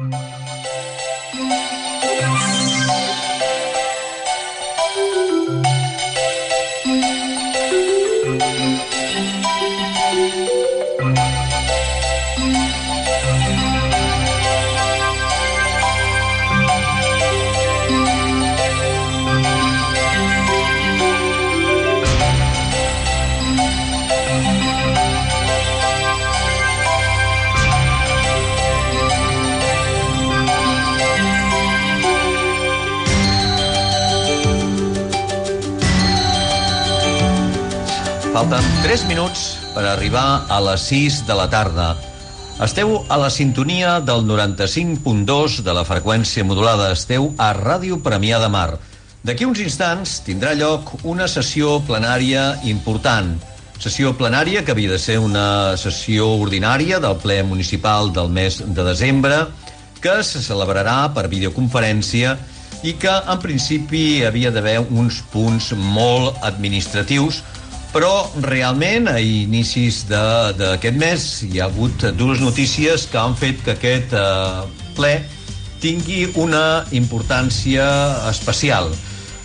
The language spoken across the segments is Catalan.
Falten arribar a les 6 de la tarda. Esteu a la sintonia del 95.2 de la freqüència modulada. Esteu a Ràdio Premià de Mar. D'aquí uns instants tindrà lloc una sessió plenària important. Sessió plenària que havia de ser una sessió ordinària del ple municipal del mes de desembre, que se celebrarà per videoconferència i que en principi havia d'haver uns punts molt administratius, però realment a inicis d'aquest mes hi ha hagut dues notícies que han fet que aquest eh, ple tingui una importància especial.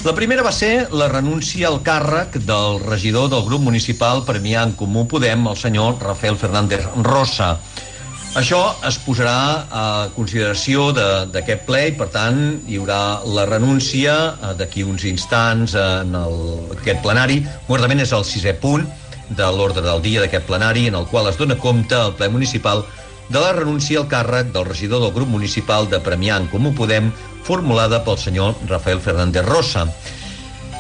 La primera va ser la renúncia al càrrec del regidor del grup municipal Premià en Comú Podem, el senyor Rafael Fernández Rosa. Això es posarà a consideració d'aquest ple i, per tant, hi haurà la renúncia eh, d'aquí uns instants en el, aquest plenari. Guardament és el sisè punt de l'ordre del dia d'aquest plenari, en el qual es dona compte al ple municipal de la renúncia al càrrec del regidor del grup municipal de Premià en Comú Podem, formulada pel senyor Rafael Fernández Rosa.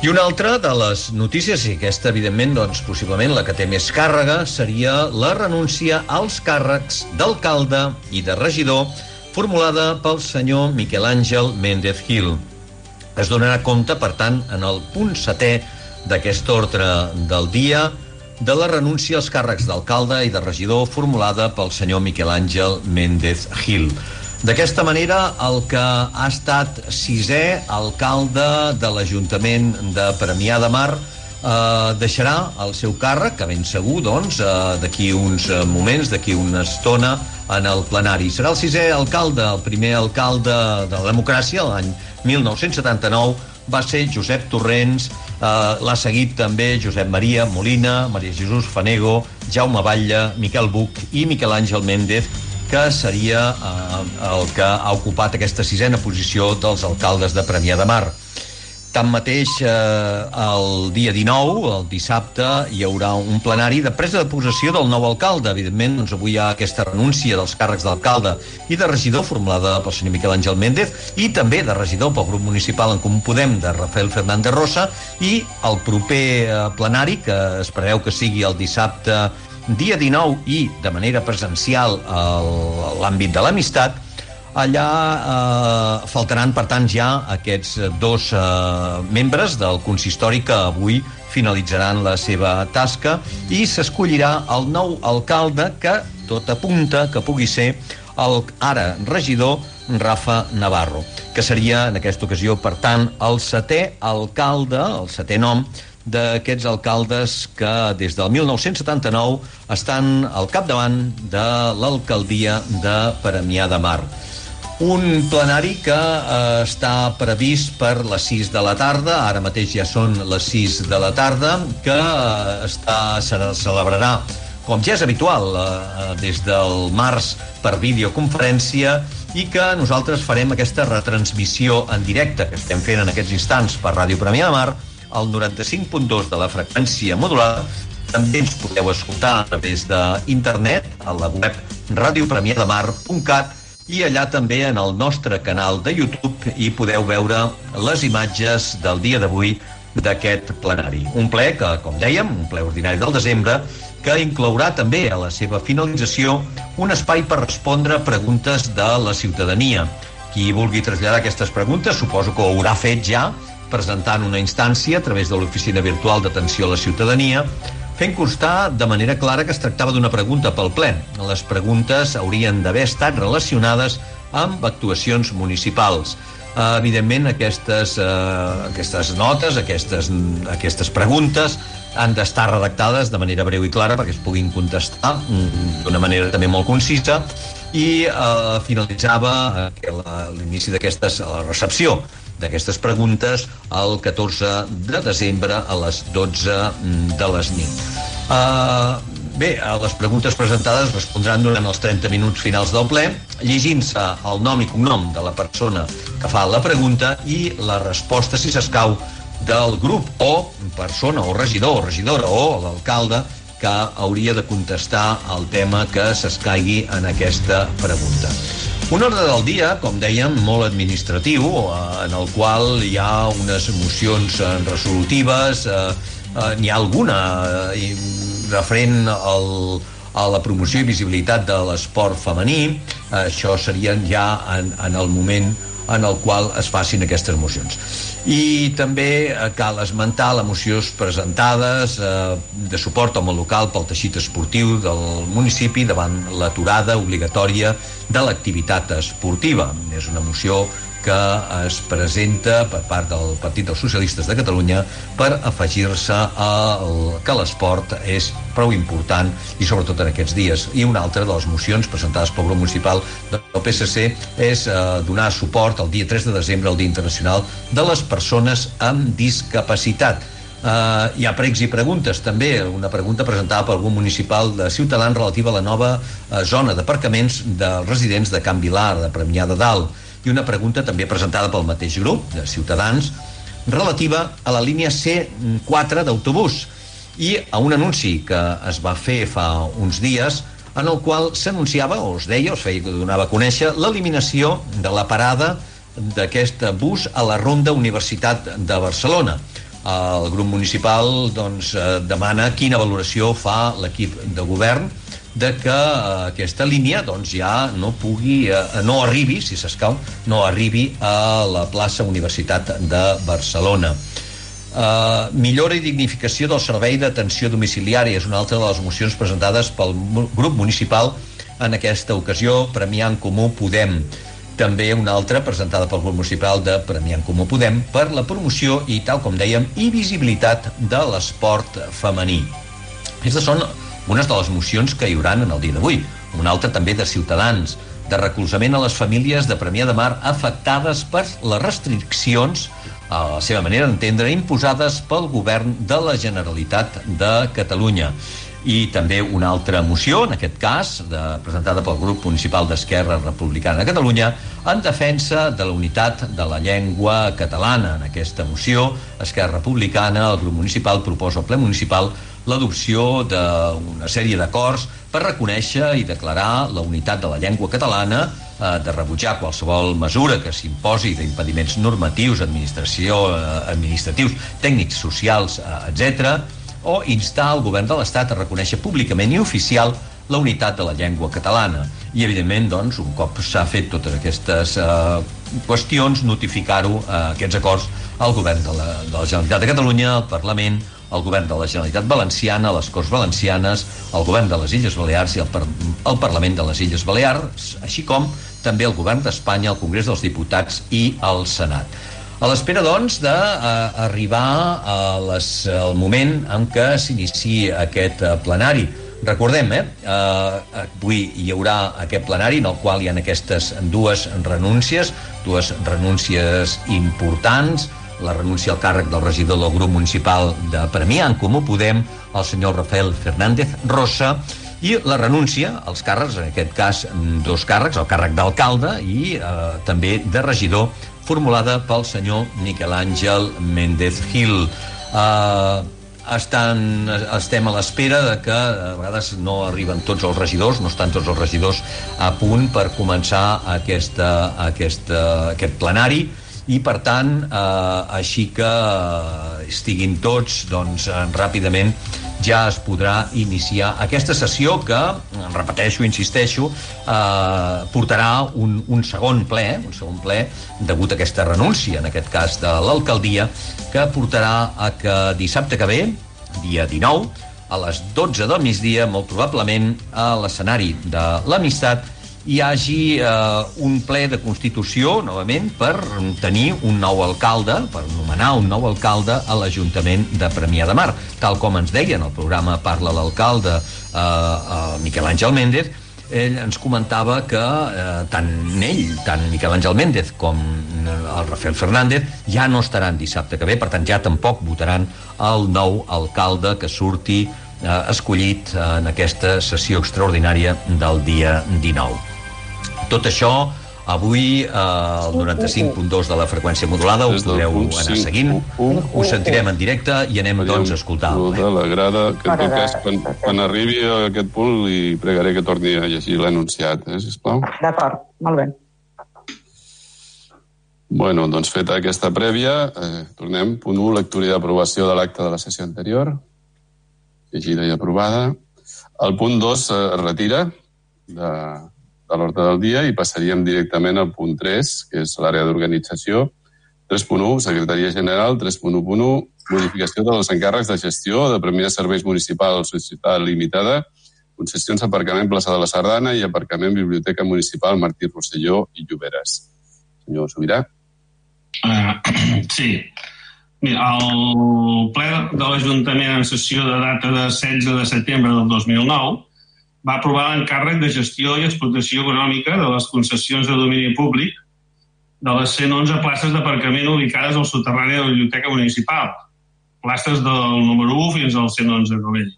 I una altra de les notícies, i aquesta, evidentment, doncs, possiblement la que té més càrrega, seria la renúncia als càrrecs d'alcalde i de regidor formulada pel senyor Miquel Àngel Méndez Gil. Es donarà compte, per tant, en el punt setè d'aquest ordre del dia, de la renúncia als càrrecs d'alcalde i de regidor formulada pel senyor Miquel Àngel Méndez Gil. D'aquesta manera, el que ha estat sisè alcalde de l'Ajuntament de Premià de Mar eh, deixarà el seu càrrec, que ben segur, doncs, eh, d'aquí uns eh, moments, d'aquí una estona, en el plenari. Serà el sisè alcalde, el primer alcalde de la democràcia, l'any 1979, va ser Josep Torrents, eh, l'ha seguit també Josep Maria Molina, Maria Jesús Fanego, Jaume Batlle, Miquel Buch i Miquel Àngel Méndez, que seria eh, el que ha ocupat aquesta sisena posició dels alcaldes de Premià de Mar. Tanmateix, eh, el dia 19, el dissabte, hi haurà un plenari de presa de possessió del nou alcalde. Evidentment, doncs, avui hi ha aquesta renúncia dels càrrecs d'alcalde i de regidor formulada pel senyor Miquel Àngel Méndez i també de regidor pel grup municipal en Comú Podem de Rafael Fernández Rosa i el proper eh, plenari, que es preveu que sigui el dissabte dia 19 i de manera presencial l'àmbit de l'amistat, allà eh, faltaran, per tant, ja aquests dos eh, membres del consistori que avui finalitzaran la seva tasca i s'escollirà el nou alcalde que tot apunta que pugui ser el ara regidor Rafa Navarro, que seria en aquesta ocasió, per tant, el setè alcalde, el setè nom d'aquests alcaldes que des del 1979 estan al capdavant de l'alcaldia de Premià de Mar. Un plenari que eh, està previst per les 6 de la tarda, ara mateix ja són les 6 de la tarda, que eh, està, se celebrarà, com ja és habitual, eh, des del març per videoconferència, i que nosaltres farem aquesta retransmissió en directe que estem fent en aquests instants per Ràdio Premià de Mar, al 95.2 de la freqüència modulada. També ens podeu escoltar a través d'internet, a la web radiopremiademar.cat i allà també en el nostre canal de YouTube hi podeu veure les imatges del dia d'avui d'aquest plenari. Un ple que, com dèiem, un ple ordinari del desembre, que inclourà també a la seva finalització un espai per respondre preguntes de la ciutadania. Qui vulgui traslladar aquestes preguntes suposo que ho haurà fet ja presentant una instància a través de l'Oficina Virtual d'Atenció a la Ciutadania, fent constar de manera clara que es tractava d'una pregunta pel ple. Les preguntes haurien d'haver estat relacionades amb actuacions municipals. Uh, evidentment, aquestes, uh, aquestes notes, aquestes, aquestes preguntes han d'estar redactades de manera breu i clara perquè es puguin contestar mm, d'una manera també molt concisa i eh, finalitzava eh, l'inici d'aquestes, la recepció d'aquestes preguntes el 14 de desembre a les 12 de les nit. Uh, bé, a les preguntes presentades respondran durant els 30 minuts finals del ple, llegint-se el nom i cognom de la persona que fa la pregunta i la resposta, si s'escau, del grup o persona o regidor o regidora o l'alcalde que hauria de contestar el tema que s'escaigui en aquesta pregunta. Un ordre del dia, com dèiem, molt administratiu, eh, en el qual hi ha unes mocions eh, resolutives, eh, n'hi ha alguna referent al, a la promoció i visibilitat de l'esport femení, això serien ja en, en el moment en el qual es facin aquestes mocions. I també eh, cal esmentar les mocions presentades eh, de suport al món local pel teixit esportiu del municipi davant l'aturada obligatòria de l'activitat esportiva. És una moció que es presenta per part del Partit dels Socialistes de Catalunya per afegir-se al que l'esport és prou important i sobretot en aquests dies. I una altra de les mocions presentades pel grup municipal del PSC és eh, donar suport el dia 3 de desembre al Dia Internacional de les Persones amb Discapacitat. Uh, hi ha pregs i preguntes també, una pregunta presentada pel grup municipal de Ciutadans relativa a la nova uh, zona d'aparcaments dels residents de Can Vilar, de Premià de Dalt i una pregunta també presentada pel mateix grup de Ciutadans relativa a la línia C4 d'autobús i a un anunci que es va fer fa uns dies en el qual s'anunciava, o es deia, o es feia, donava a conèixer, l'eliminació de la parada d'aquest bus a la Ronda Universitat de Barcelona. El grup municipal doncs, eh, demana quina valoració fa l'equip de govern de que eh, aquesta línia doncs, ja no pugui, eh, no arribi, si s'escau, no arribi a la plaça Universitat de Barcelona. Uh, millora i dignificació del servei d'atenció domiciliària és una altra de les mocions presentades pel grup municipal en aquesta ocasió, Premiant Comú Podem. També una altra presentada pel grup municipal de Premiant Comú Podem per la promoció i, tal com dèiem, i visibilitat de l'esport femení. Aquestes són unes de les mocions que hi hauran en el dia d'avui. Una altra també de Ciutadans, de recolzament a les famílies de Premià de Mar afectades per les restriccions a la seva manera d'entendre, imposades pel govern de la Generalitat de Catalunya. I també una altra moció, en aquest cas, de, presentada pel grup municipal d'Esquerra Republicana de Catalunya, en defensa de la unitat de la llengua catalana. En aquesta moció, Esquerra Republicana, el grup municipal proposa al ple municipal l'adopció d'una sèrie d'acords per reconèixer i declarar la unitat de la llengua catalana, eh, de rebutjar qualsevol mesura que s'imposi d'impediments normatius, administració, eh, administratius, tècnics, socials, eh, etc, o instar el govern de l'Estat a reconèixer públicament i oficial la unitat de la llengua catalana. I, evidentment, doncs, un cop s'ha fet totes aquestes eh, qüestions, notificar-ho, eh, aquests acords, al govern de la, de la Generalitat de Catalunya, al Parlament, el govern de la Generalitat Valenciana, les Corts Valencianes, el govern de les Illes Balears i el, par el Parlament de les Illes Balears, així com també el govern d'Espanya, el Congrés dels Diputats i el Senat. A l'espera, doncs, d'arribar les, al moment en què s'inici aquest eh, plenari. Recordem, eh, eh, avui hi haurà aquest plenari en el qual hi ha aquestes dues renúncies, dues renúncies importants, la renúncia al càrrec del regidor del grup municipal de Premià, en Comú Podem, el senyor Rafael Fernández Rosa, i la renúncia als càrrecs, en aquest cas dos càrrecs, el càrrec d'alcalde i eh, també de regidor, formulada pel senyor Miquel Àngel Méndez Gil. Eh, estan, estem a l'espera de que a vegades no arriben tots els regidors, no estan tots els regidors a punt per començar aquesta, aquesta, aquest plenari, i per tant eh, així que eh, estiguin tots doncs eh, ràpidament ja es podrà iniciar aquesta sessió que, repeteixo, insisteixo, eh, portarà un, un segon ple, un segon ple, degut a aquesta renúncia, en aquest cas de l'alcaldia, que portarà a que dissabte que ve, dia 19, a les 12 del migdia, molt probablement a l'escenari de l'Amistat, hi hagi eh, un ple de Constitució, novament, per tenir un nou alcalde, per nomenar un nou alcalde a l'Ajuntament de Premià de Mar. Tal com ens deia en el programa Parla l'alcalde, eh, eh, Miquel Àngel Méndez, ell ens comentava que eh, tant ell, tant Miquel Àngel Méndez com eh, el Rafael Fernández ja no estaran dissabte que ve, per tant ja tampoc votaran el nou alcalde que surti eh, escollit en aquesta sessió extraordinària del dia 19. Tot això Avui, eh, el 95.2 de la freqüència modulada, ho podreu anar seguint. Ho sentirem en directe i anem, doncs, a escoltar-lo. Eh? La grada, que en tot cas, quan, quan arribi a aquest punt, li pregaré que torni a llegir l'anunciat, eh, sisplau. D'acord, molt bé. Bueno, doncs feta aquesta prèvia, eh, tornem. Punt 1, lectura i aprovació de l'acte de la sessió anterior. Llegida i aprovada. El punt 2 eh, es retira de, de l'ordre del dia i passaríem directament al punt 3, que és l'àrea d'organització. 3.1, Secretaria General. 3.1.1, modificació dels encàrrecs de gestió de Premià Serveis Municipals Societat Limitada, concessions aparcament Plaça de la Sardana i aparcament Biblioteca Municipal Martí Rosselló i Lloberes. Senyor Sobirà. Uh, sí. Mira, el ple de l'Ajuntament en sessió de data de 16 de setembre del 2009 va aprovar l'encàrrec de gestió i explotació econòmica de les concessions de domini públic de les 111 places d'aparcament ubicades al soterrani de la Biblioteca Municipal, places del número 1 fins al 111 Rovell.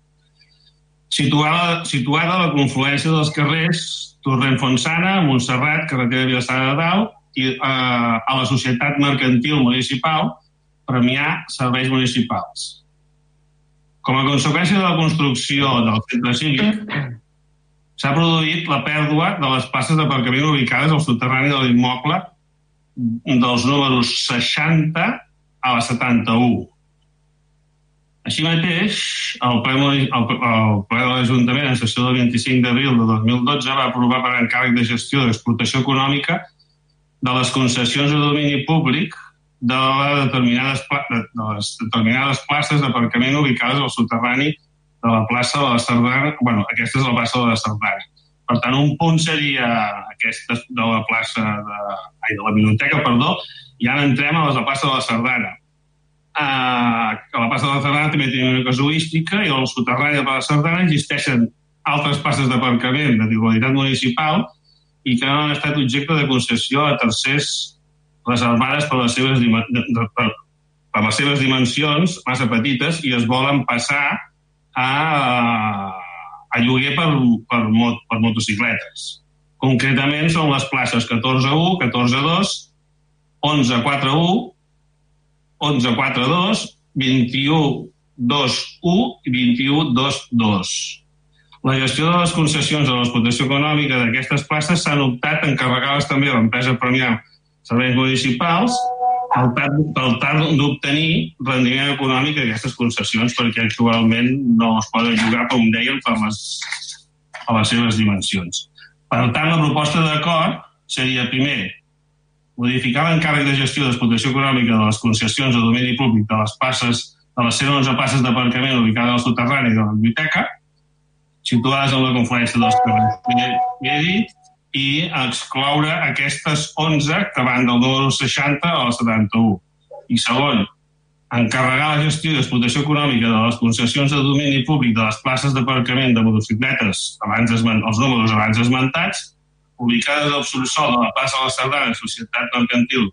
Situada, situada a la confluència dels carrers Torrent Fonsana, Montserrat, carretera de Vilassar de Dalt i eh, a la Societat Mercantil Municipal Premià Serveis Municipals. Com a conseqüència de la construcció del centre cívic, s'ha produït la pèrdua de les places d'aparcament ubicades al soterrani de l'immoble dels números 60 a la 71. Així mateix, el ple, el, el ple de l'Ajuntament en sessió del 25 d'abril de 2012 va aprovar per encàrrec de gestió d'explotació econòmica de les concessions de domini públic de, les determinades, de les determinades places d'aparcament ubicades al soterrani de la plaça de la Sardana, bueno, aquesta és la plaça de la Sardana. Per tant, un punt seria aquesta de la plaça de, ai, de la biblioteca, perdó, i ara entrem a la plaça de la Sardana. Uh, a la plaça de la Sardana també té una casuística i al soterrani de la Sardana existeixen altres places d'aparcament de titularitat municipal i que han estat objecte de concessió a tercers reservades per les seves, per, per les seves dimensions massa petites i es volen passar a, a lloguer per, per, mot, per motocicletes. Concretament són les places 14.1, 14.2, 11.4.1, 11.4.2, 21.2.1 i 21.2.2. La gestió de les concessions de l'explotació econòmica d'aquestes places s'han optat a encarregar-les també a l'empresa premiar serveis municipals per tal d'obtenir rendiment econòmic d'aquestes concessions perquè actualment no es poden jugar, com dèiem, per les, a les seves dimensions. Per tant, la proposta d'acord seria, primer, modificar l'encàrrec de gestió d'explotació econòmica de les concessions de domini públic de les passes de les 111 passes d'aparcament ubicades al soterrani de la biblioteca, situades en la confluència dels carrers que he dit, i excloure aquestes 11 que van del número 60 al 71. I segon, encarregar la gestió i explotació econòmica de les concessions de domini públic de les places d'aparcament de motocicletes abans els números abans esmentats, ubicades al subsol de la plaça de la Sardana, Societat Mercantil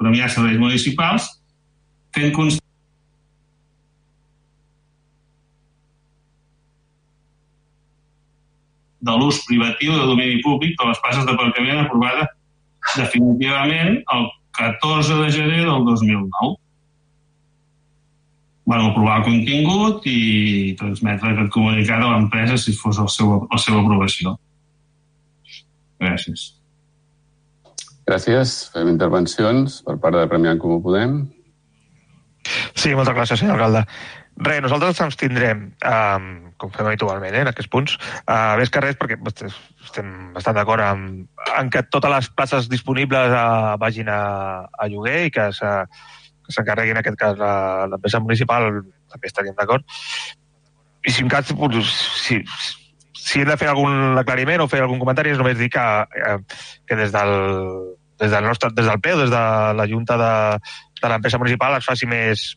Premià Serveis Municipals, fent constar de l'ús privatiu de domini públic de les places d'aparcament aprovada definitivament el 14 de gener del 2009. Bueno, aprovar el contingut i transmetre aquest comunicat a l'empresa si fos el seu, la seva aprovació. Gràcies. Gràcies. Fem intervencions per part de Premià en Comú Podem. Sí, moltes gràcies, senyor alcalde. Res, nosaltres ens tindrem, um, com fem habitualment, eh, en aquests punts, uh, més que res perquè estem bastant d'acord en, en que totes les places disponibles uh, vagin a, a lloguer i que s'encarregui en aquest cas l'empresa municipal, també estaríem d'acord. I si en cas, doncs, si, si hem de fer algun aclariment o fer algun comentari, és només dir que, eh, que des del, des del nostre, des del PEU, des de la Junta de, de l'empresa municipal, es faci més,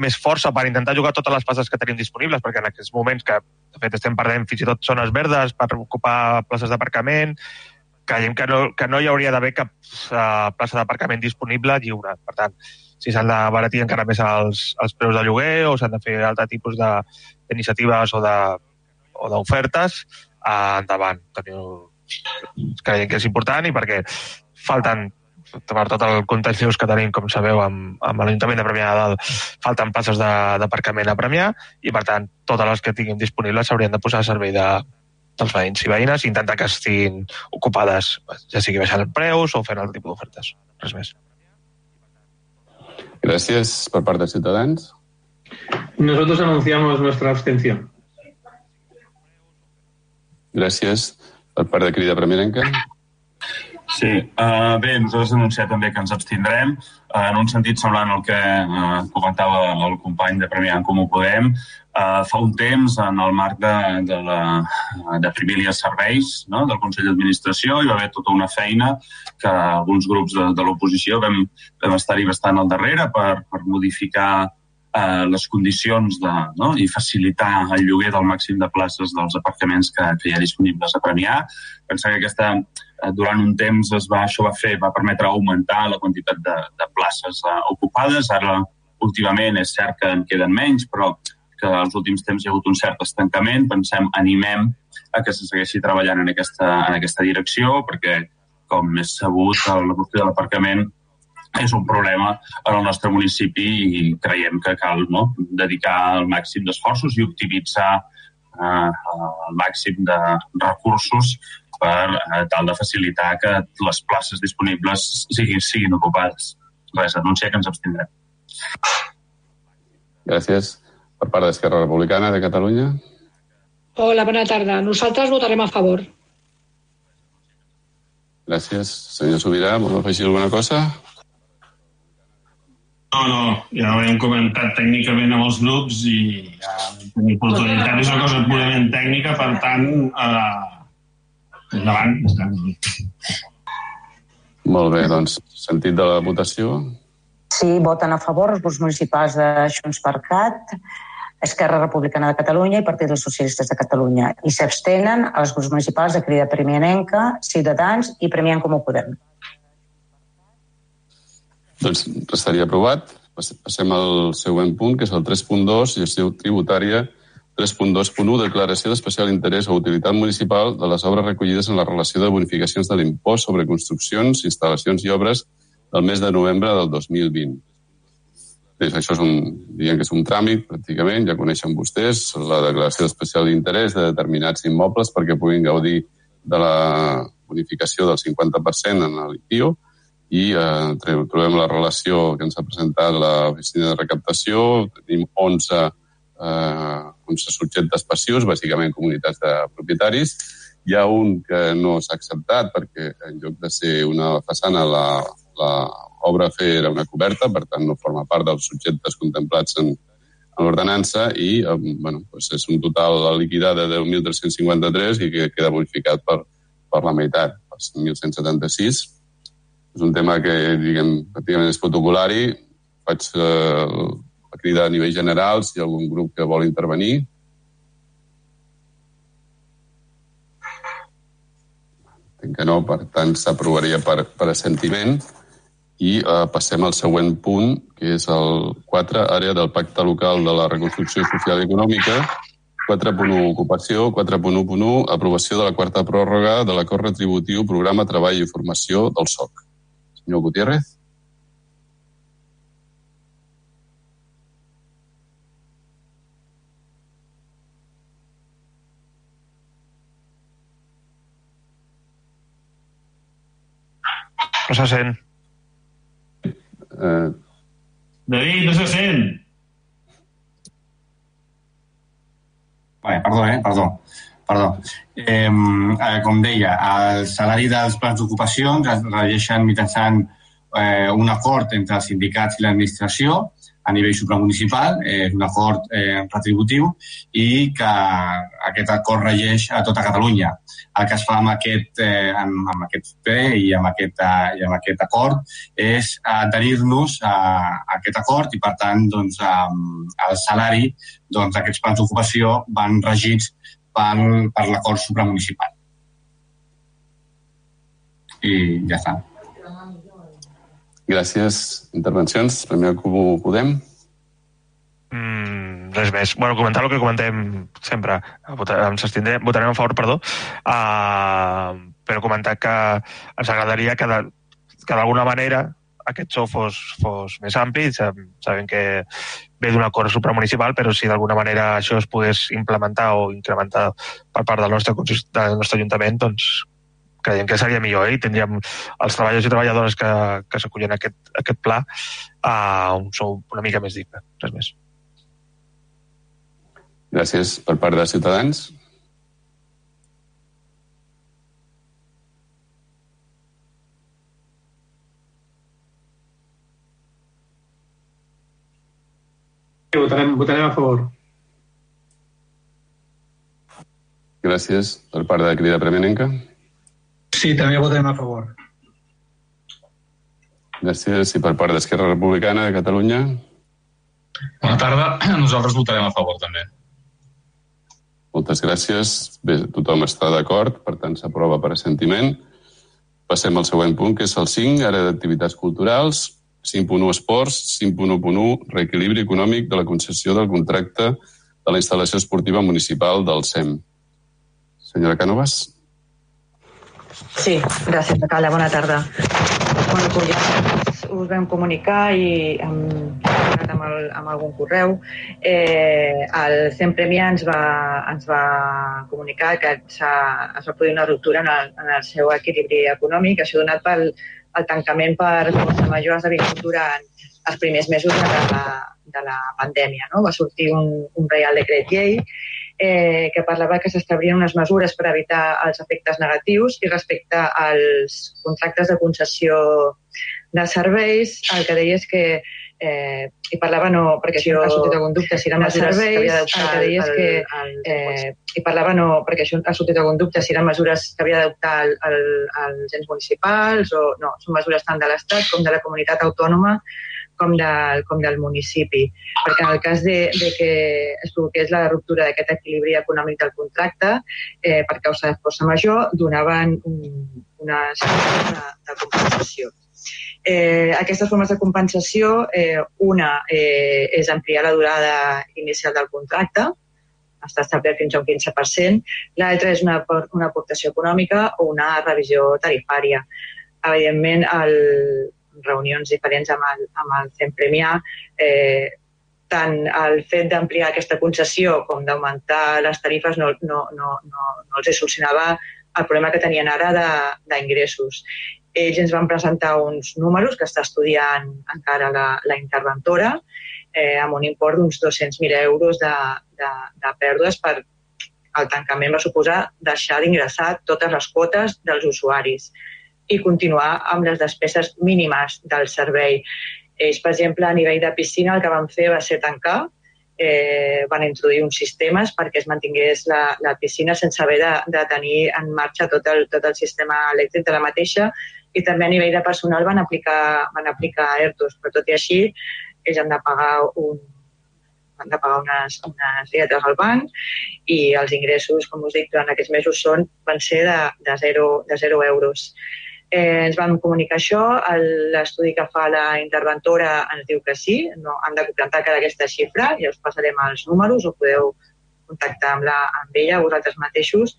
més força per intentar jugar totes les places que tenim disponibles, perquè en aquests moments que, de fet, estem perdent fins i tot zones verdes per ocupar places d'aparcament, creiem que no, que no hi hauria d'haver cap uh, plaça d'aparcament disponible lliure. Per tant, si s'han d'abaratir encara més els, els preus de lloguer o s'han de fer altre tipus d'iniciatives o d'ofertes, uh, endavant. Creiem que és important i perquè falten per tot el context que tenim, com sabeu, amb, amb l'Ajuntament de Premià de Dalt, falten places d'aparcament a Premià i, per tant, totes les que tinguin disponibles s'haurien de posar a servei de, dels veïns i veïnes i intentar que estiguin ocupades, ja sigui baixant els preus o fent altre tipus d'ofertes. Res més. Gràcies per part de Ciutadans. Nosotros anunciamos nuestra abstención. Gràcies per part de Crida Premierenca. Sí, uh, bé, nosaltres anunciat també que ens abstindrem uh, en un sentit semblant al que uh, comentava el company de Premià en Comú Podem. Uh, fa un temps, en el marc de, de, la, de Primília Serveis no? del Consell d'Administració, hi va haver tota una feina que alguns grups de, de l'oposició vam, vam estar-hi bastant al darrere per, per modificar eh, les condicions de, no? i facilitar el lloguer del màxim de places dels aparcaments que, que hi ha disponibles a Premià. Pensar que aquesta, durant un temps es va, això va fer, va permetre augmentar la quantitat de, de places eh, ocupades. Ara, últimament, és cert que en queden menys, però que als últims temps hi ha hagut un cert estancament. Pensem, animem a que se segueixi treballant en aquesta, en aquesta direcció, perquè, com és sabut, la qüestió de l'aparcament és un problema en el nostre municipi i creiem que cal no, dedicar el màxim d'esforços i optimitzar eh, el màxim de recursos per eh, tal de facilitar que les places disponibles siguin, siguin ocupades. Res, anuncia que ens abstindrem. Gràcies. Per part d'Esquerra Republicana de Catalunya. Hola, bona tarda. Nosaltres votarem a favor. Gràcies. Senyor Sobirà, vol afegir alguna cosa? No, no, ja ho hem comentat tècnicament amb els grups i ja tenim oportunitat. És una cosa purament tècnica, per tant, eh, endavant. Molt bé, doncs, sentit de la votació. Sí, voten a favor els grups municipals de Junts per Cat, Esquerra Republicana de Catalunya i Partit dels Socialistes de Catalunya. I s'abstenen els grups municipals de Crida Premianenca, Ciutadans i Premià en Comú Podem. Doncs restaria aprovat. Passem al següent punt, que és el 3.2, gestió tributària 3.2.1, declaració d'especial interès o utilitat municipal de les obres recollides en la relació de bonificacions de l'impost sobre construccions, instal·lacions i obres del mes de novembre del 2020. Bé, això és un, diguem que és un tràmit, pràcticament, ja coneixen vostès, la declaració d'especial interès de determinats immobles perquè puguin gaudir de la bonificació del 50% en l'IPIO, i eh, trobem la relació que ens ha presentat l'oficina de recaptació. Tenim 11, eh, 11 subjectes passius, bàsicament comunitats de propietaris. Hi ha un que no s'ha acceptat perquè en lloc de ser una façana la, la obra a fer era una coberta, per tant no forma part dels subjectes contemplats en, en l'ordenança i eh, bueno, doncs és un total liquidat de 10.353 i que queda bonificat per, per la meitat, per 1.176 és un tema que, diguem, pràcticament és protocolari. Faig eh, la crida a nivell general si hi ha algun grup que vol intervenir. Entenc que no, per tant, s'aprovaria per, per assentiment. I eh, passem al següent punt, que és el 4, àrea del Pacte Local de la Reconstrucció Social i Econòmica, 4.1 ocupació, 4.1.1 aprovació de la quarta pròrroga de l'acord retributiu programa Treball i Formació del SOC. Senyor Gutiérrez. No se sent. Eh... David, no se sent. Bé, perdó, eh? Perdó. Perdó. Eh, com deia, el salari dels plans d'ocupacions es regeixen mitjançant eh, un acord entre els sindicats i l'administració. A nivell supramunicipal, eh, és un acord eh, retributiu i que aquest acord regeix a tota Catalunya. El que es fa amb aquest, eh, amb, amb aquest ple i amb aquest, eh, i amb aquest acord és adherir-nos a, a aquest acord i, per tant, doncs, eh, el salari doncs, aquests plans d'ocupació van regits per, per l'acord supramunicipal. I ja està. Gràcies. Intervencions. Primer Comú Podem. Mm, res més. Bueno, comentar el que comentem sempre. Votarem, votarem a favor, perdó. Uh, però comentar que ens agradaria que d'alguna manera aquest sou fos, fos més ampli. Sabem que ve d'un acord supramunicipal, però si d'alguna manera això es pogués implementar o incrementar per part del nostre, del nostre Ajuntament, doncs creiem que seria millor eh? i tindríem els treballadors i treballadores que, que s'acullen a aquest, a aquest pla a un sou una mica més digne, res més. Gràcies. Per part de Ciutadans? Votarem, votarem a favor. Gràcies. Per part de Crida Premenenca? Sí, també votarem a favor. Gràcies. I per part d'Esquerra Republicana de Catalunya? Bona tarda. Nosaltres votarem a favor, també. Moltes gràcies. Bé, tothom està d'acord, per tant s'aprova per assentiment. Passem al següent punt, que és el 5, ara d'activitats culturals. 5.1 esports, 5.1.1 reequilibri econòmic de la concessió del contracte de la instal·lació esportiva municipal del SEM. Senyora Cànovas. Sí, gràcies, Cala. Bona tarda. Com ja us vam comunicar i amb, amb, el, amb algun correu, eh, el CEM Premià ens va, ens va comunicar que es va produir una ruptura en el, en el seu equilibri econòmic, això donat pel el tancament per força major ha esdevingut durant els primers mesos de la, de la pandèmia. No? Va sortir un, un Real Decret Llei eh, que parlava que s'establien unes mesures per evitar els efectes negatius i respecte als contractes de concessió de serveis, el que deia és que eh, i parlava no, perquè això ha sortit algun dubte si eren mesures serveis, que havia d'adoptar el que deia és que eh, i parlava no, perquè això ha sortit algun dubte si eren mesures que havia d'adoptar el, el, els ens municipals o no, són mesures tant de l'Estat com de la comunitat autònoma com, de, com del municipi. Perquè en el cas de, de que es provoqués la ruptura d'aquest equilibri econòmic del contracte, eh, per causa de força major, donaven un, unes de, de compensació. Eh, aquestes formes de compensació, eh, una eh, és ampliar la durada inicial del contracte, està establert fins a un 15%, l'altra és una, una aportació econòmica o una revisió tarifària. Evidentment, el, reunions diferents amb el, amb el CEM Premià, eh, tant el fet d'ampliar aquesta concessió com d'augmentar les tarifes no, no, no, no, no els solucionava el problema que tenien ara d'ingressos. Ells ens van presentar uns números que està estudiant encara la, la interventora eh, amb un import d'uns 200.000 euros de, de, de pèrdues per el tancament va suposar deixar d'ingressar totes les quotes dels usuaris i continuar amb les despeses mínimes del servei. Ells, per exemple, a nivell de piscina el que van fer va ser tancar, eh, van introduir uns sistemes perquè es mantingués la, la piscina sense haver de, de tenir en marxa tot el, tot el sistema elèctric de la mateixa i també a nivell de personal van aplicar, van aplicar ERTOs, però tot i així ells han de pagar un, han de pagar unes, unes dietes al banc i els ingressos, com us dic, durant aquests mesos són, van ser de, de, zero, de zero euros eh, ens van comunicar això, l'estudi que fa la interventora ens diu que sí, no, han de completar cada aquesta xifra, i us passarem els números, o podeu contactar amb, la, amb ella, vosaltres mateixos.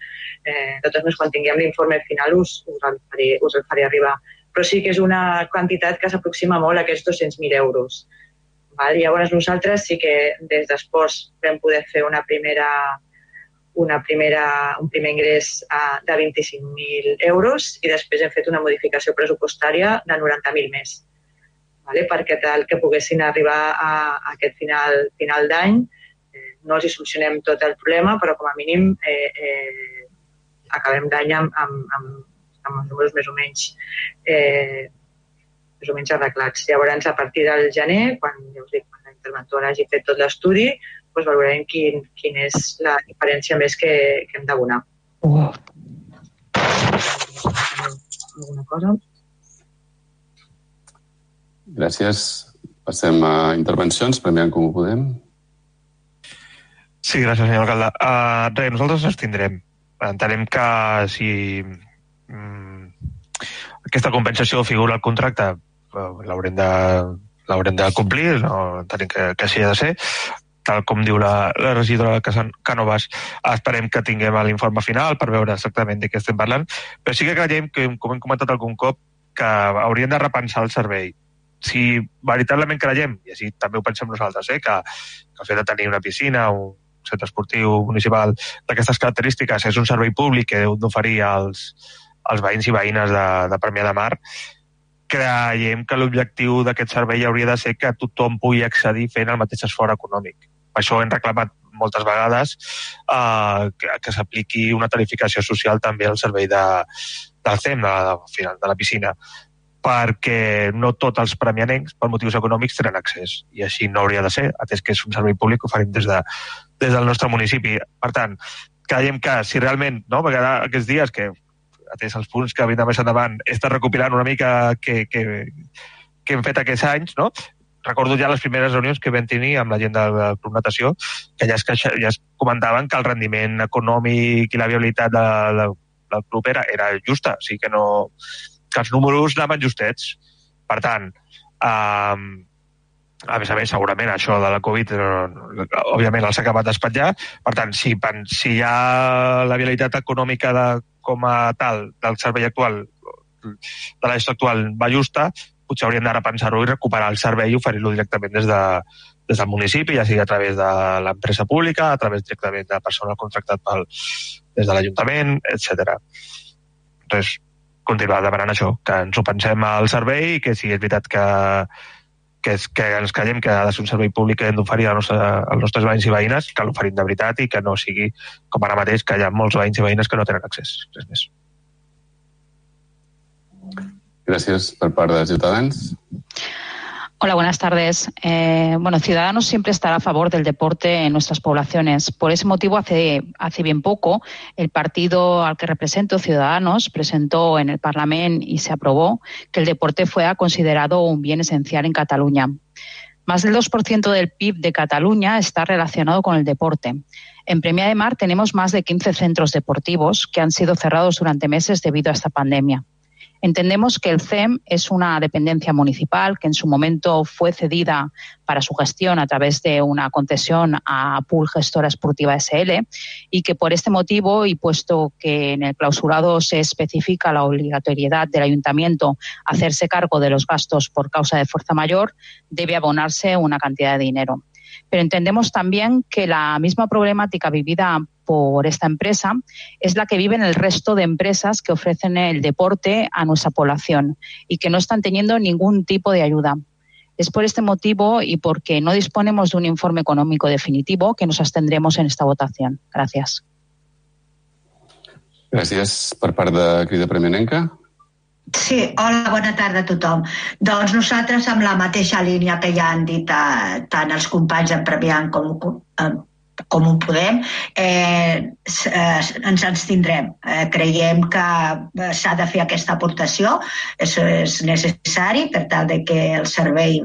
Eh, de totes quan tinguem l'informe final us, us, el faré, us el faré arribar. Però sí que és una quantitat que s'aproxima molt a aquests 200.000 euros. Val? Llavors nosaltres sí que des d'esports vam poder fer una primera una primera, un primer ingrés uh, de 25.000 euros i després hem fet una modificació pressupostària de 90.000 més. Vale? Perquè tal que poguessin arribar a, aquest final, final d'any, eh, no els hi solucionem tot el problema, però com a mínim eh, eh, acabem d'any amb, amb, amb, amb els números més o menys eh, més o menys arreglats. Llavors, a partir del gener, quan ja us dic, quan la quan hagi fet tot l'estudi, doncs veurem quin, quin és la diferència més que, que hem d'abonar. Uh. Alguna cosa? Gràcies. Passem a intervencions, premiant com ho podem. Sí, gràcies, senyor alcalde. Uh, res, nosaltres ens tindrem. Entenem que si mm, aquesta compensació figura al contracte uh, l'haurem de, l'haurem de complir, no entenem que, que així ha de ser, tal com diu la, la regidora Canovas, esperem que tinguem l'informe final per veure exactament de què estem parlant, però sí que creiem que, com hem comentat algun cop, que haurien de repensar el servei. Si veritablement creiem, i així també ho pensem nosaltres, eh, que, que el fet de tenir una piscina, un centre esportiu municipal d'aquestes característiques és un servei públic que heu d'oferir als, als veïns i veïnes de, de Premià de Mar, creiem que l'objectiu d'aquest servei hauria de ser que tothom pugui accedir fent el mateix esforç econòmic. Això hem reclamat moltes vegades eh, que, que s'apliqui una tarificació social també al servei de, del CEM, de, de, de la piscina perquè no tots els premianencs, per motius econòmics, tenen accés. I així no hauria de ser, atès que és un servei públic que oferim des, de, des del nostre municipi. Per tant, creiem que si realment, no, perquè ara aquests dies que atès els punts que vindran més endavant, està recopilant una mica que, que, que hem fet aquests anys, no? Recordo ja les primeres reunions que vam tenir amb la gent del, Club Natació, que ja es, ja es comentaven que el rendiment econòmic i la viabilitat de, de, del club era, era justa, o sigui que, no, que els números anaven justets. Per tant, um, a més a més, segurament això de la Covid, eh, òbviament, els ha acabat d'espatllar. Per tant, si, si hi ha la viabilitat econòmica de, com a tal del servei actual, de la gestió actual va justa, potser hauríem de repensar-ho i recuperar el servei i oferir-lo directament des, de, des del municipi, ja sigui a través de l'empresa pública, a través directament de personal contractat pel, des de l'Ajuntament, etc. Entonces, continuar demanant això, que ens ho pensem al servei i que si és veritat que, que, és, que ens creiem que ha de ser un servei públic que hem d'oferir als nostres veïns i veïnes, que l'oferim de veritat i que no sigui com ara mateix, que hi ha molts veïns i veïnes que no tenen accés. Res més. Gràcies per part de Ciutadans. Hola, buenas tardes. Eh, bueno, Ciudadanos siempre estará a favor del deporte en nuestras poblaciones. Por ese motivo, hace, hace bien poco, el partido al que represento, Ciudadanos, presentó en el Parlamento y se aprobó que el deporte fuera considerado un bien esencial en Cataluña. Más del 2% del PIB de Cataluña está relacionado con el deporte. En Premia de Mar tenemos más de 15 centros deportivos que han sido cerrados durante meses debido a esta pandemia. Entendemos que el CEM es una dependencia municipal que en su momento fue cedida para su gestión a través de una concesión a Pool Gestora Esportiva SL y que por este motivo y puesto que en el clausurado se especifica la obligatoriedad del ayuntamiento a hacerse cargo de los gastos por causa de fuerza mayor, debe abonarse una cantidad de dinero. Pero entendemos también que la misma problemática vivida por esta empresa es la que viven el resto de empresas que ofrecen el deporte a nuestra población y que no están teniendo ningún tipo de ayuda. Es por este motivo y porque no disponemos de un informe económico definitivo que nos abstendremos en esta votación. Gracias. Gràcies per part de Crida. Sí, hola, bona tarda a tothom. Doncs nosaltres amb la mateixa línia que ja han dit eh, tant els companys en Premià com, eh, com ho podem, eh, eh, ens ens tindrem. Eh, creiem que eh, s'ha de fer aquesta aportació, és, és necessari per tal de que el servei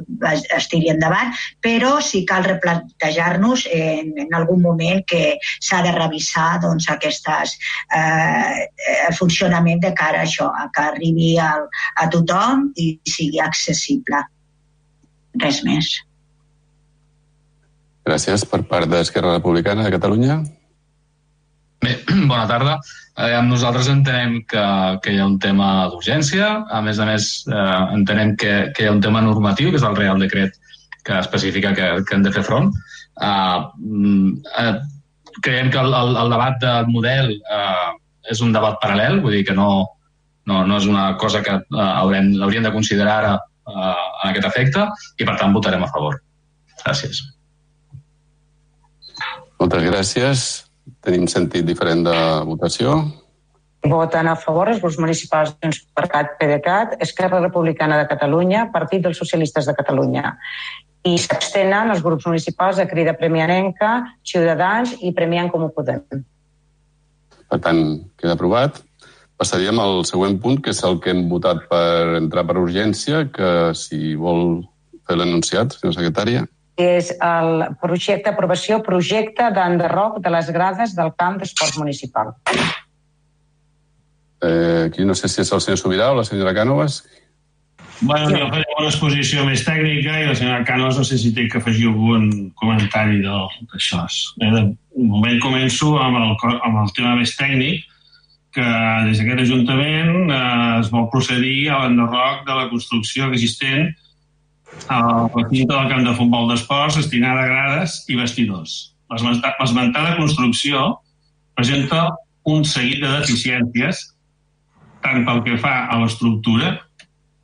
es tiri endavant, però sí cal replantejar-nos en, en algun moment que s'ha de revisar doncs, aquestes, eh, el funcionament de cara a això, a que arribi al, a tothom i sigui accessible. Res més. Gràcies per part d'Esquerra Republicana de Catalunya. Bé, bona tarda. Eh, nosaltres entenem que, que hi ha un tema d'urgència. A més a més, eh, entenem que, que hi ha un tema normatiu, que és el Real Decret que especifica que, que hem de fer front. Eh, eh, creiem que el, el, el debat del model eh, és un debat paral·lel, vull dir que no, no, no és una cosa que eh, haurem, hauríem de considerar ara eh, en aquest efecte i, per tant, votarem a favor. Gràcies. Moltes gràcies. Tenim sentit diferent de votació. Voten a favor els grups municipals Junts per Cat, PDeCAT, Esquerra Republicana de Catalunya, Partit dels Socialistes de Catalunya. I s'abstenen els grups municipals de Crida Premianenca, Ciutadans i Premiant Comú Podem. Per tant, queda aprovat. Passaríem al següent punt, que és el que hem votat per entrar per urgència, que si vol fer l'enunciat, senyora secretària. És el projecte, aprovació, projecte d'enderroc de les grades del camp d'esport municipal. Eh, aquí no sé si és el senyor Sobirà o la senyora Cànovas. Bueno, jo faré una exposició més tècnica i la senyora Canos no sé si té que afegir algun comentari d'això. Eh, de moment començo amb el, amb el tema més tècnic, que des d'aquest Ajuntament eh, es vol procedir a l'enderroc de la construcció existent al recinte del camp de futbol d'esports a grades i vestidors. L'esmentada construcció presenta un seguit de deficiències tant pel que fa a l'estructura,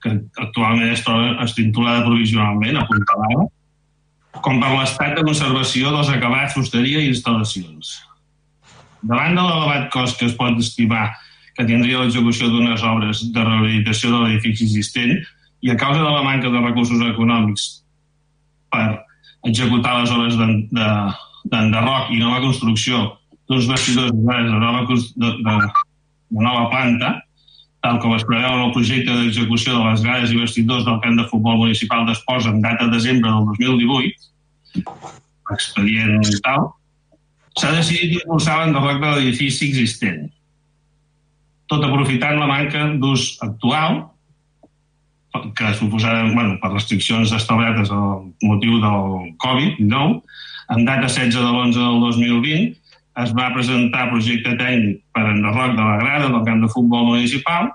que actualment es troba estintolada provisionalment, apuntalada, com per l'estat de conservació dels acabats, fusteria i instal·lacions. Davant de l'elevat cost que es pot estimar que tindria l'execució d'unes obres de rehabilitació de l'edifici existent i a causa de la manca de recursos econòmics per executar les obres d'enderroc i nova construcció d'uns vestidors de nova, de, de, de nova planta, tal com es preveu en el projecte d'execució de les grades i vestidors del camp de futbol municipal d'Esports en data de desembre del 2018, expedient tal, s'ha decidit impulsar l'enderroc de l'edifici existent, tot aprofitant la manca d'ús actual que suposada bueno, per restriccions establertes al motiu del Covid-19, en data 16 de l'11 del 2020, es va presentar projecte tècnic per enderroc de la grada del camp de futbol municipal,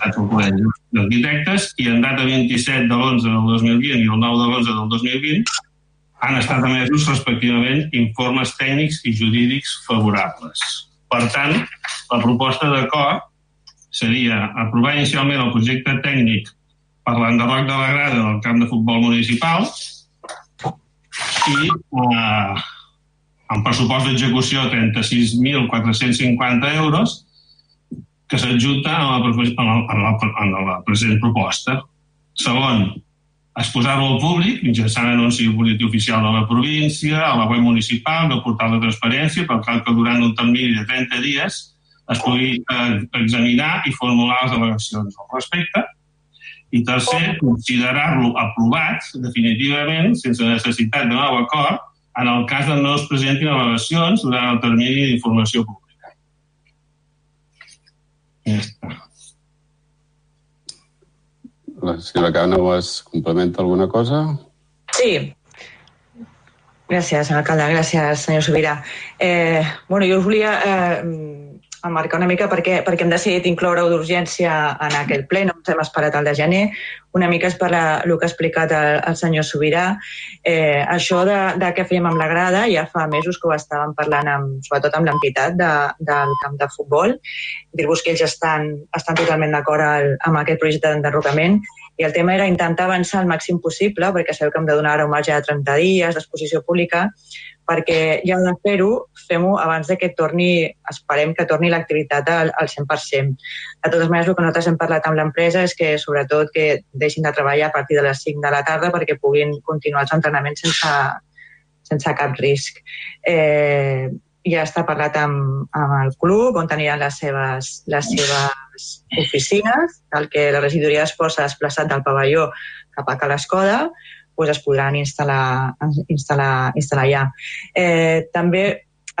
d'Arquitectes, i en data 27 de l'11 del 2020 i el 9 de l'11 del 2020 han estat emesos respectivament informes tècnics i jurídics favorables. Per tant, la proposta d'acord seria aprovar inicialment el projecte tècnic per l'enderroc de la grada del camp de futbol municipal i eh, amb pressupost d'execució 36.450 euros que s'adjunta a, la, la, a, la, present proposta. Segon, exposar-lo al públic mitjançant anunci positiu oficial de la província, a la web municipal, del portal de transparència, per tal que durant un termini de 30 dies es pugui eh, examinar i formular les al·legacions al respecte. I tercer, considerar-lo aprovat definitivament, sense necessitat de nou acord, en el cas que no es presentin al·legacions durant el termini d'informació pública. Ja està. La senyora Cànovas complementa alguna cosa? Sí. Gràcies, alcalde. Gràcies, senyor Sobirà. Eh, bueno, jo us volia eh, emmarcar una mica perquè, perquè hem decidit incloure-ho d'urgència en aquell ple, no ens hem esperat al de gener. Una mica és per la, el que ha explicat el, el senyor Sobirà. Eh, això de, de què fèiem amb la grada ja fa mesos que ho estàvem parlant amb, sobretot amb l'entitat de, del camp de futbol. Dir-vos que ells estan, estan totalment d'acord amb aquest projecte d'enderrocament i el tema era intentar avançar el màxim possible, perquè sabeu que hem de donar ara un marge de 30 dies d'exposició pública, perquè ja de fer-ho, fem-ho abans de que torni, esperem que torni l'activitat al, al 100%. De totes maneres, el que nosaltres hem parlat amb l'empresa és que, sobretot, que deixin de treballar a partir de les 5 de la tarda perquè puguin continuar els entrenaments sense, sense cap risc. Eh, ja està parlat amb, amb el club, on aniran les seves, les seves oficines, el que la regidoria d'esports s'ha desplaçat del pavelló cap a Cal Escoda, pues es podran instal·lar, instal·lar, instal·lar ja. Eh, també,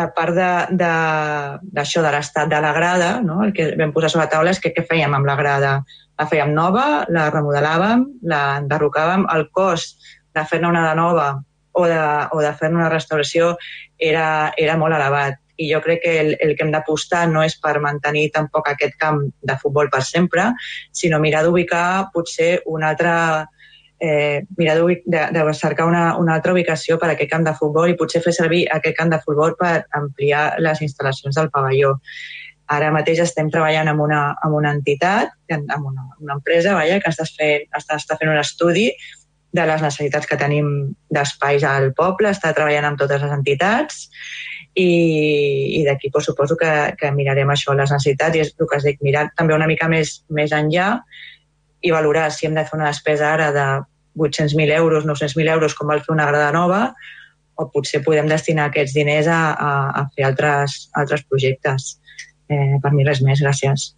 a part d'això de, de, de l'estat de la grada, no? el que vam posar sobre la taula és que què fèiem amb la grada. La fèiem nova, la remodelàvem, la enderrocàvem, el cost de fer-ne una de nova o de, o de fer-ne una restauració era, era molt elevat i jo crec que el, el que hem d'apostar no és per mantenir tampoc aquest camp de futbol per sempre, sinó mirar d'ubicar potser una altra eh, mirar de, de cercar una, una altra ubicació per a aquest camp de futbol i potser fer servir aquest camp de futbol per ampliar les instal·lacions del pavelló. Ara mateix estem treballant amb una, amb una entitat, amb una, una empresa vaja, que està fent, està, està fent un estudi de les necessitats que tenim d'espais al poble, està treballant amb totes les entitats i, i d'aquí pues, suposo que, que mirarem això, les necessitats, i és el que has dit, mirar també una mica més, més enllà i valorar si hem de fer una despesa ara de 800.000 euros, 900.000 euros, com val fer una grada nova, o potser podem destinar aquests diners a, a, a fer altres, altres projectes. Eh, per mi res més, gràcies.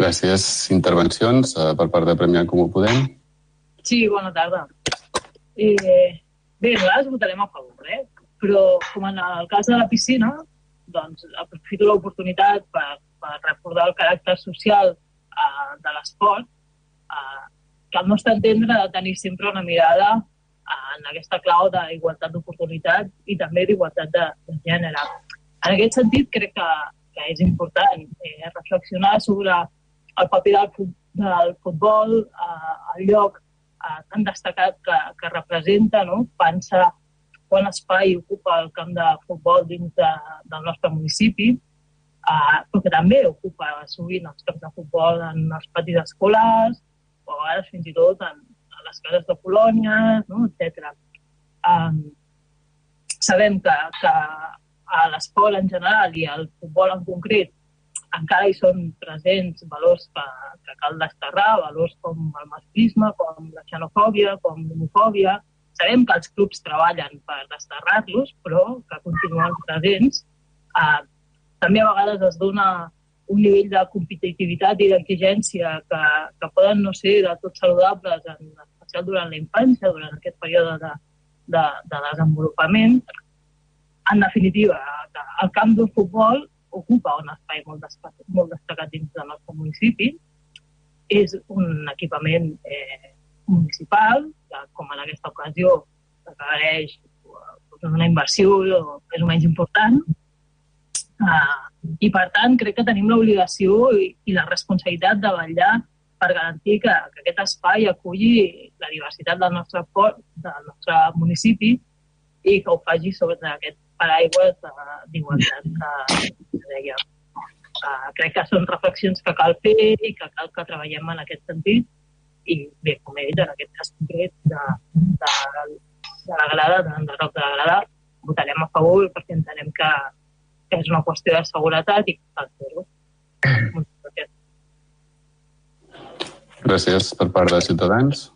Gràcies. Intervencions eh, per part de Premià Comú Podem? Sí, bona tarda. Eh, bé, nosaltres votarem a favor, eh? però com en el cas de la piscina, doncs aprofito l'oportunitat per, per recordar el caràcter social eh, de l'esport, eh, que al nostre entendre ha de tenir sempre una mirada en aquesta clau d'igualtat d'oportunitat i també d'igualtat de, de gènere. En aquest sentit, crec que, que és important eh, reflexionar sobre el paper del, del futbol, eh, el lloc eh, tan destacat que, que representa, no? pensa quant espai ocupa el camp de futbol dins de, del nostre municipi, eh, però que també ocupa sovint els camps de futbol en els patis escolars, o a vegades fins i tot en, en les cases de colònies, no? etc. Um, sabem que, que a l'esport en general i al futbol en concret encara hi són presents valors que, que cal desterrar, valors com el masclisme, com la xenofòbia, com l'homofòbia. Sabem que els clubs treballen per desterrar-los, però que continuen presents. Eh, també a vegades es dona un nivell de competitivitat i d'exigència que, que poden no ser de tot saludables, en especial durant la infància, durant aquest període de, de, de desenvolupament. En definitiva, el camp del futbol ocupa un espai molt destacat, molt destacat dins del nostre municipi. És un equipament eh, municipal, que, com en aquesta ocasió requereix doncs, una inversió més o menys important. Uh, I, per tant, crec que tenim l'obligació i, i la responsabilitat de vetllar per garantir que, que aquest espai aculli la diversitat del nostre port, del nostre municipi i que ho faci sobre aquest paraigües d'igualtat que, que deia. Uh, crec que són reflexions que cal fer i que cal que treballem en aquest sentit i bé, com he dit, en aquest cas concret de, de, de la grada, de, de de la grada, votarem a favor perquè entenem que és una qüestió de seguretat i que cal fer-ho. Gràcies per part de Ciutadans.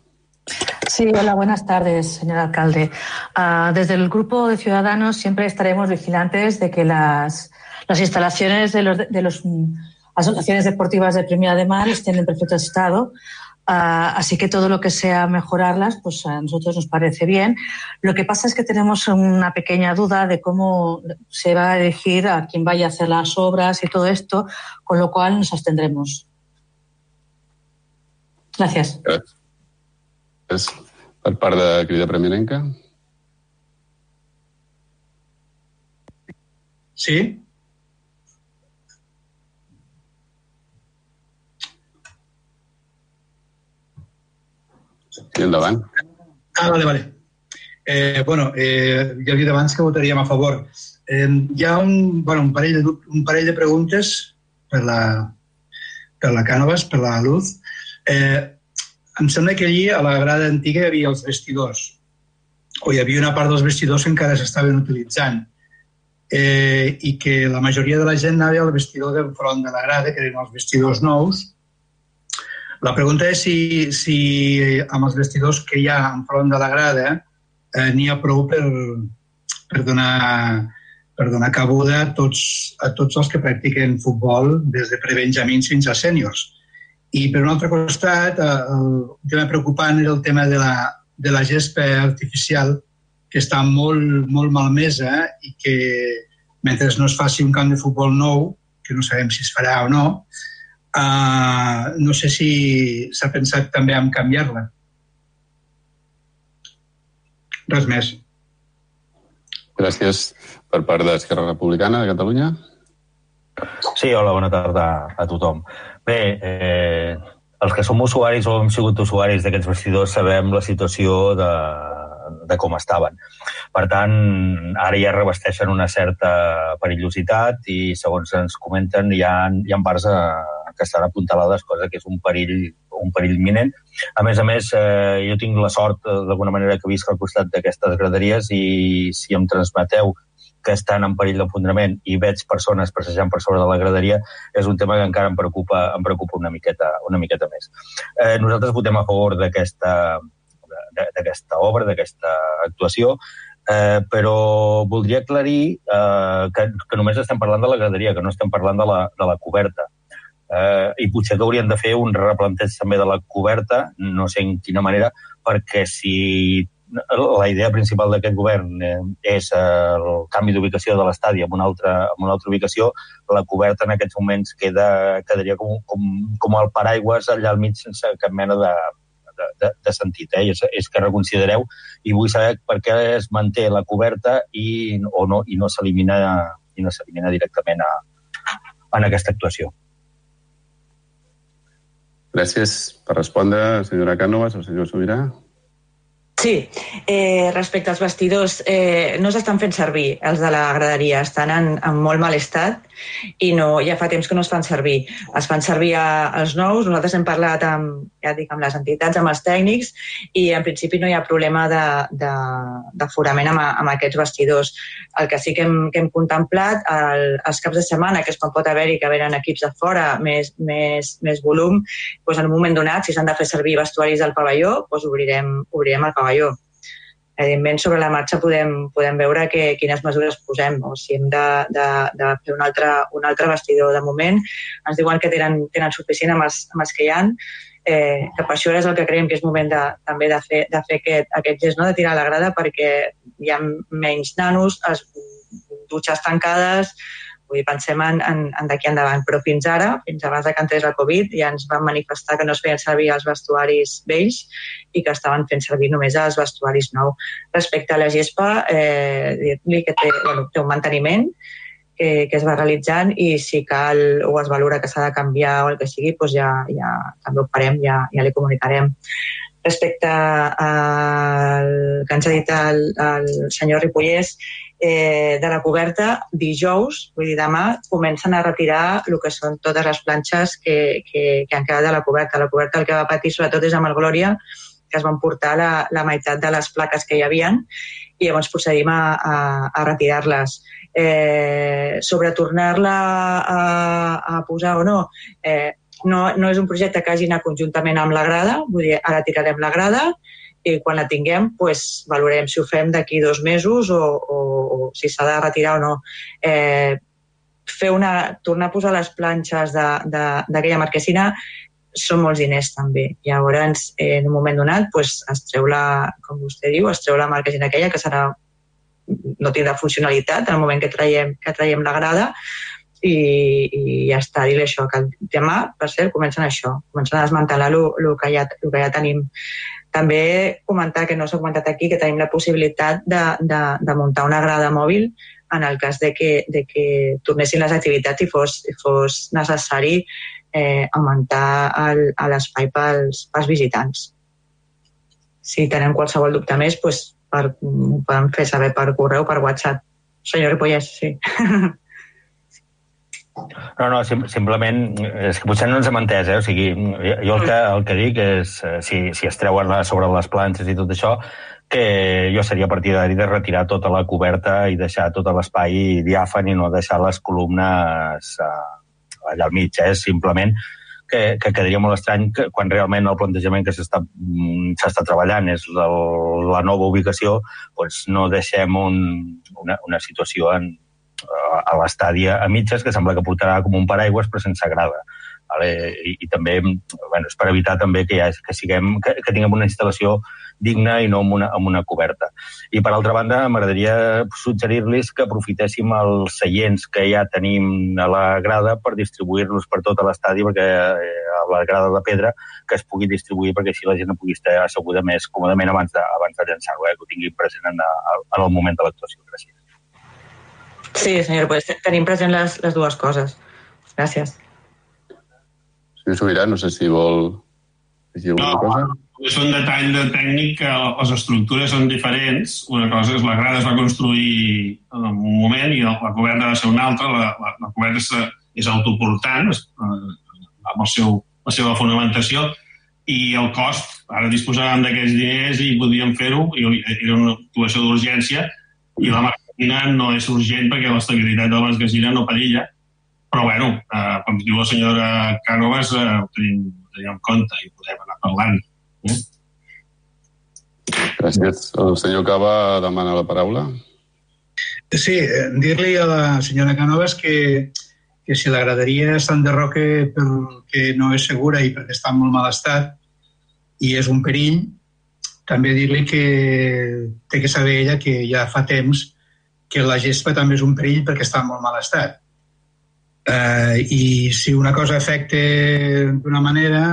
Sí, hola, buenas tardes, señor alcalde. Uh, desde el Grupo de Ciudadanos siempre estaremos vigilantes de que las, las instalaciones de las de los asociaciones deportivas de Primera de Mar estén en perfecto estado. Uh, así que todo lo que sea mejorarlas, pues a nosotros nos parece bien. Lo que pasa es que tenemos una pequeña duda de cómo se va a elegir a quién vaya a hacer las obras y todo esto, con lo cual nos abstendremos. Gracias. Gracias. Per part de Crida Premierenca. Sí? Endavant. Ah, vale, vale. Eh, bueno, eh, ja he dit abans que votaríem a favor. Eh, hi ha un, bueno, un, parell de, un parell de preguntes per la, per la Cànovas, per la Luz. Eh, em sembla que allí a la grada antiga hi havia els vestidors, o hi havia una part dels vestidors que encara s'estaven utilitzant, eh, i que la majoria de la gent anava al vestidor del front de la grada, que eren els vestidors nous. La pregunta és si, si amb els vestidors que hi ha enfront de la grada eh, n'hi ha prou per, per, donar, per donar cabuda a tots, a tots els que practiquen futbol des de prebenjamins fins a sèniors. I per un altre costat, eh, el tema preocupant era el tema de la, de la gespa artificial, que està molt, molt malmesa i que mentre no es faci un camp de futbol nou, que no sabem si es farà o no, uh, no sé si s'ha pensat també en canviar-la. Res més. Gràcies per part d'Esquerra Republicana de Catalunya. Sí, hola, bona tarda a tothom. Bé, eh, els que som usuaris o hem sigut usuaris d'aquests vestidors sabem la situació de, de com estaven. Per tant, ara ja revesteixen una certa perillositat i, segons ens comenten, hi ha, hi ha parts a, que estan apuntalades, cosa que és un perill un perill imminent. A més a més, eh, jo tinc la sort, eh, d'alguna manera, que visc al costat d'aquestes graderies i si em transmeteu que estan en perill d'enfondrament i veig persones passejant per sobre de la graderia, és un tema que encara em preocupa, em preocupa una, miqueta, una miqueta més. Eh, nosaltres votem a favor d'aquesta d'aquesta obra, d'aquesta actuació, eh, però voldria aclarir eh, que, que només estem parlant de la graderia, que no estem parlant de la, de la coberta. Eh, I potser que haurien de fer un replanteig també de la coberta, no sé en quina manera, perquè si la idea principal d'aquest govern eh, és el canvi d'ubicació de l'estadi en, una altra, en una altra ubicació, la coberta en aquests moments queda, quedaria com, com, com el paraigües allà al mig sense cap mena de, de, de, de sentit. Eh? És, és que reconsidereu i vull saber per què es manté la coberta i, o no, i no s'elimina i no s'elimina directament a, en aquesta actuació. Gràcies per respondre, senyora Cànovas o senyor Sobirà. Sí, eh, respecte als vestidors, eh, no s'estan fent servir els de la graderia, estan en, en molt mal estat i no, ja fa temps que no es fan servir. Es fan servir els nous, nosaltres hem parlat amb, ja dic, amb les entitats, amb els tècnics i en principi no hi ha problema d'aforament amb, amb aquests vestidors. El que sí que hem, que hem contemplat, el, els caps de setmana, que és quan pot haver-hi que venen equips de fora més, més, més volum, doncs en un moment donat, si s'han de fer servir vestuaris del pavelló, doncs obrirem, obrirem el pavelló. Evidentment, sobre la marxa podem, podem veure que, quines mesures posem o si hem de, de, de fer un altre, un altre vestidor. De moment ens diuen que tenen, tenen suficient amb els, amb els que hi ha, eh, que per això és el que creiem que és moment de, també de fer, de fer aquest, aquest gest, no? de tirar la grada perquè hi ha menys nanos, es, dutxes tancades, Vull dir, pensem en, en, en d'aquí endavant, però fins ara, fins abans que entrés la Covid, ja ens van manifestar que no es feien servir els vestuaris vells i que estaven fent servir només els vestuaris nous. Respecte a la gespa, eh, dir-li que té, bueno, té un manteniment que, que es va realitzant i si cal o es valora que s'ha de canviar o el que sigui, doncs ja, ja també ho farem, ja, ja li comunicarem. Respecte al que ens ha dit el, el senyor Ripollès, eh, de la coberta, dijous, vull dir demà, comencen a retirar el que són totes les planxes que, que, que han quedat de la coberta. La coberta el que va patir sobretot és amb el Glòria, que es van portar la, la meitat de les plaques que hi havien i llavors procedim a, a, a retirar-les. Eh, sobre tornar-la a, a posar o no, eh, no, no és un projecte que hagi anat conjuntament amb la grada, vull dir, ara tirarem la grada, i quan la tinguem pues, valorem si ho fem d'aquí dos mesos o, o, o si s'ha de retirar o no. Eh, fer una, tornar a posar les planxes d'aquella marquesina són molts diners també. Llavors, eh, en un moment donat, pues, es treu la, com vostè diu, es treu la marquesina aquella que serà no tindrà funcionalitat en el moment que traiem, que traiem la grada i, i ja està, dir això, que demà, per cert, comencen això, comencen a desmantelar el que, ja, el que ja tenim. També comentar, que no s'ha comentat aquí, que tenim la possibilitat de, de, de muntar una grada mòbil en el cas de que, de que tornessin les activitats i fos, i fos necessari eh, augmentar l'espai pels, pels visitants. Si tenen qualsevol dubte més, doncs per, poden fer saber per correu, per WhatsApp. Senyor Ripollès, sí. No, no, sim simplement, és que potser no ens hem entès, eh? O sigui, jo el que, el que dic és, eh, si, si es treuen sobre les planxes i tot això, que jo seria partidari de retirar tota la coberta i deixar tot l'espai diàfan i no deixar les columnes uh, allà al mig, eh? Simplement que, que quedaria molt estrany que quan realment el plantejament que s'està mm, treballant és la, la nova ubicació, doncs no deixem un, una, una situació en, a l'estadi a mitges, que sembla que portarà com un paraigües però sense grada. Vale? I, I també bueno, és per evitar també que, ha, que, siguem, que, que tinguem una instal·lació digna i no amb una, amb una coberta. I per altra banda, m'agradaria suggerir-los que aprofitéssim els seients que ja tenim a la grada per distribuir-los per tot l'estadi, perquè eh, a la grada de pedra, que es pugui distribuir perquè així la gent pugui estar asseguda més còmodament abans de, abans de llançar-ho, eh, que ho tinguin present en, en el moment de l'actuació. Gràcies. Sí, senyor, pues tenim present les, les dues coses. Gràcies. Senyor Sobirà, no sé si vol afegir alguna no, cosa. És un detall de tècnic que les estructures són diferents. Una cosa és la grada es va construir en un moment i la coberta va ser una altra. La, la, la coberta és, és autoportant, és, eh, amb el seu, la seva fonamentació, i el cost, ara disposàvem d'aquests diners i podíem fer-ho, i era una actuació d'urgència, i la marquesina no és urgent perquè l'estabilitat de la marquesina no perilla, però bueno, eh, com diu la senyora Cànovas, eh, ho tenim, ho tenim en compte i podem anar parlant. Eh? Gràcies. El senyor Cava demana la paraula. Sí, dir-li a la senyora Canovas que, que si l'agradaria Sant de Roque perquè no és segura i perquè està en molt mal estat i és un perill, també dir-li que té que saber ella que ja fa temps que la gespa també és un perill perquè està en molt mal estat. Eh, I si una cosa afecta d'una manera,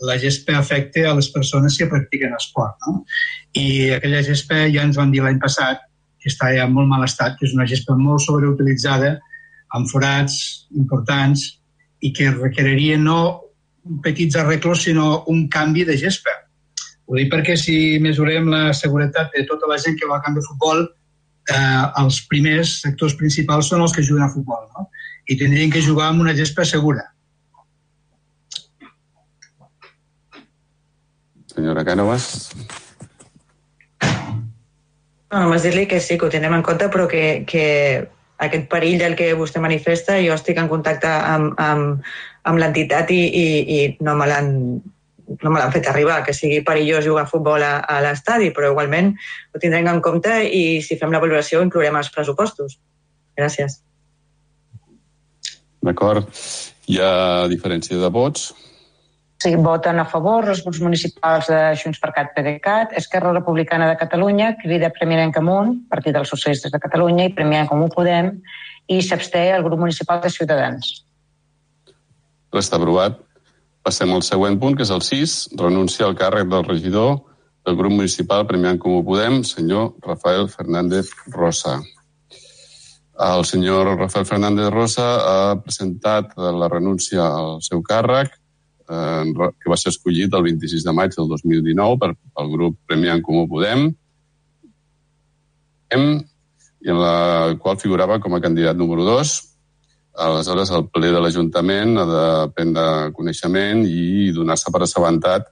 la gespa afecta a les persones que practiquen esport. No? I aquella gespa ja ens van dir l'any passat que està ja en molt mal estat, que és una gespa molt sobreutilitzada, amb forats importants i que requeriria no petits arreglos, sinó un canvi de gespa. Ho dic perquè si mesurem la seguretat de tota la gent que va al camp de futbol, eh, els primers sectors principals són els que juguen a futbol, no? I tindrien que jugar amb una gespa segura. Senyora Cànovas. No, només dir-li que sí, que ho tindrem en compte, però que, que aquest perill del que vostè manifesta, jo estic en contacte amb, amb, amb l'entitat i, i, i no me l'han no me l'han fet arribar, que sigui perillós jugar a futbol a, a l'estadi, però igualment ho tindrem en compte i si fem la valoració inclourem els pressupostos. Gràcies. D'acord. Hi ha diferència de vots. Sí, voten a favor els grups municipals de Junts per Cat PDeCAT, Esquerra Republicana de Catalunya, Crida Premià en Camunt, Partit dels Socialistes de Catalunya i Premià en Comú Podem, i s'absté el grup municipal de Ciutadans. Resta aprovat. Passem al següent punt, que és el 6, renuncia al càrrec del regidor del grup municipal Premià en Comú Podem, senyor Rafael Fernández Rosa. El senyor Rafael Fernández Rosa ha presentat la renúncia al seu càrrec eh, que va ser escollit el 26 de maig del 2019 per, pel grup Premià en Comú Podem, i en la qual figurava com a candidat número 2. Aleshores, el ple de l'Ajuntament ha de prendre coneixement i donar-se per assabentat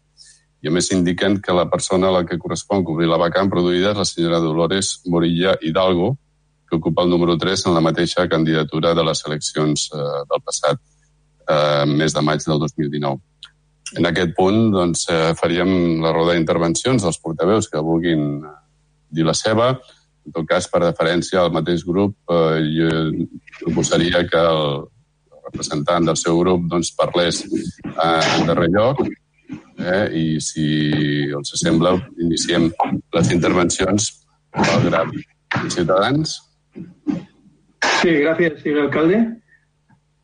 i a més indiquen que la persona a la que correspon cobrir la vacant produïda és la senyora Dolores Morilla Hidalgo, que ocupa el número 3 en la mateixa candidatura de les eleccions eh, del passat eh, mes de maig del 2019. En aquest punt doncs, eh, faríem la roda d'intervencions dels portaveus que vulguin dir la seva. En tot cas, per deferència al mateix grup, eh, jo proposaria que el representant del seu grup doncs, parlés eh, en darrer lloc eh, i si els sembla iniciem les intervencions del grup de Ciutadans. Sí, gracias, señor alcalde.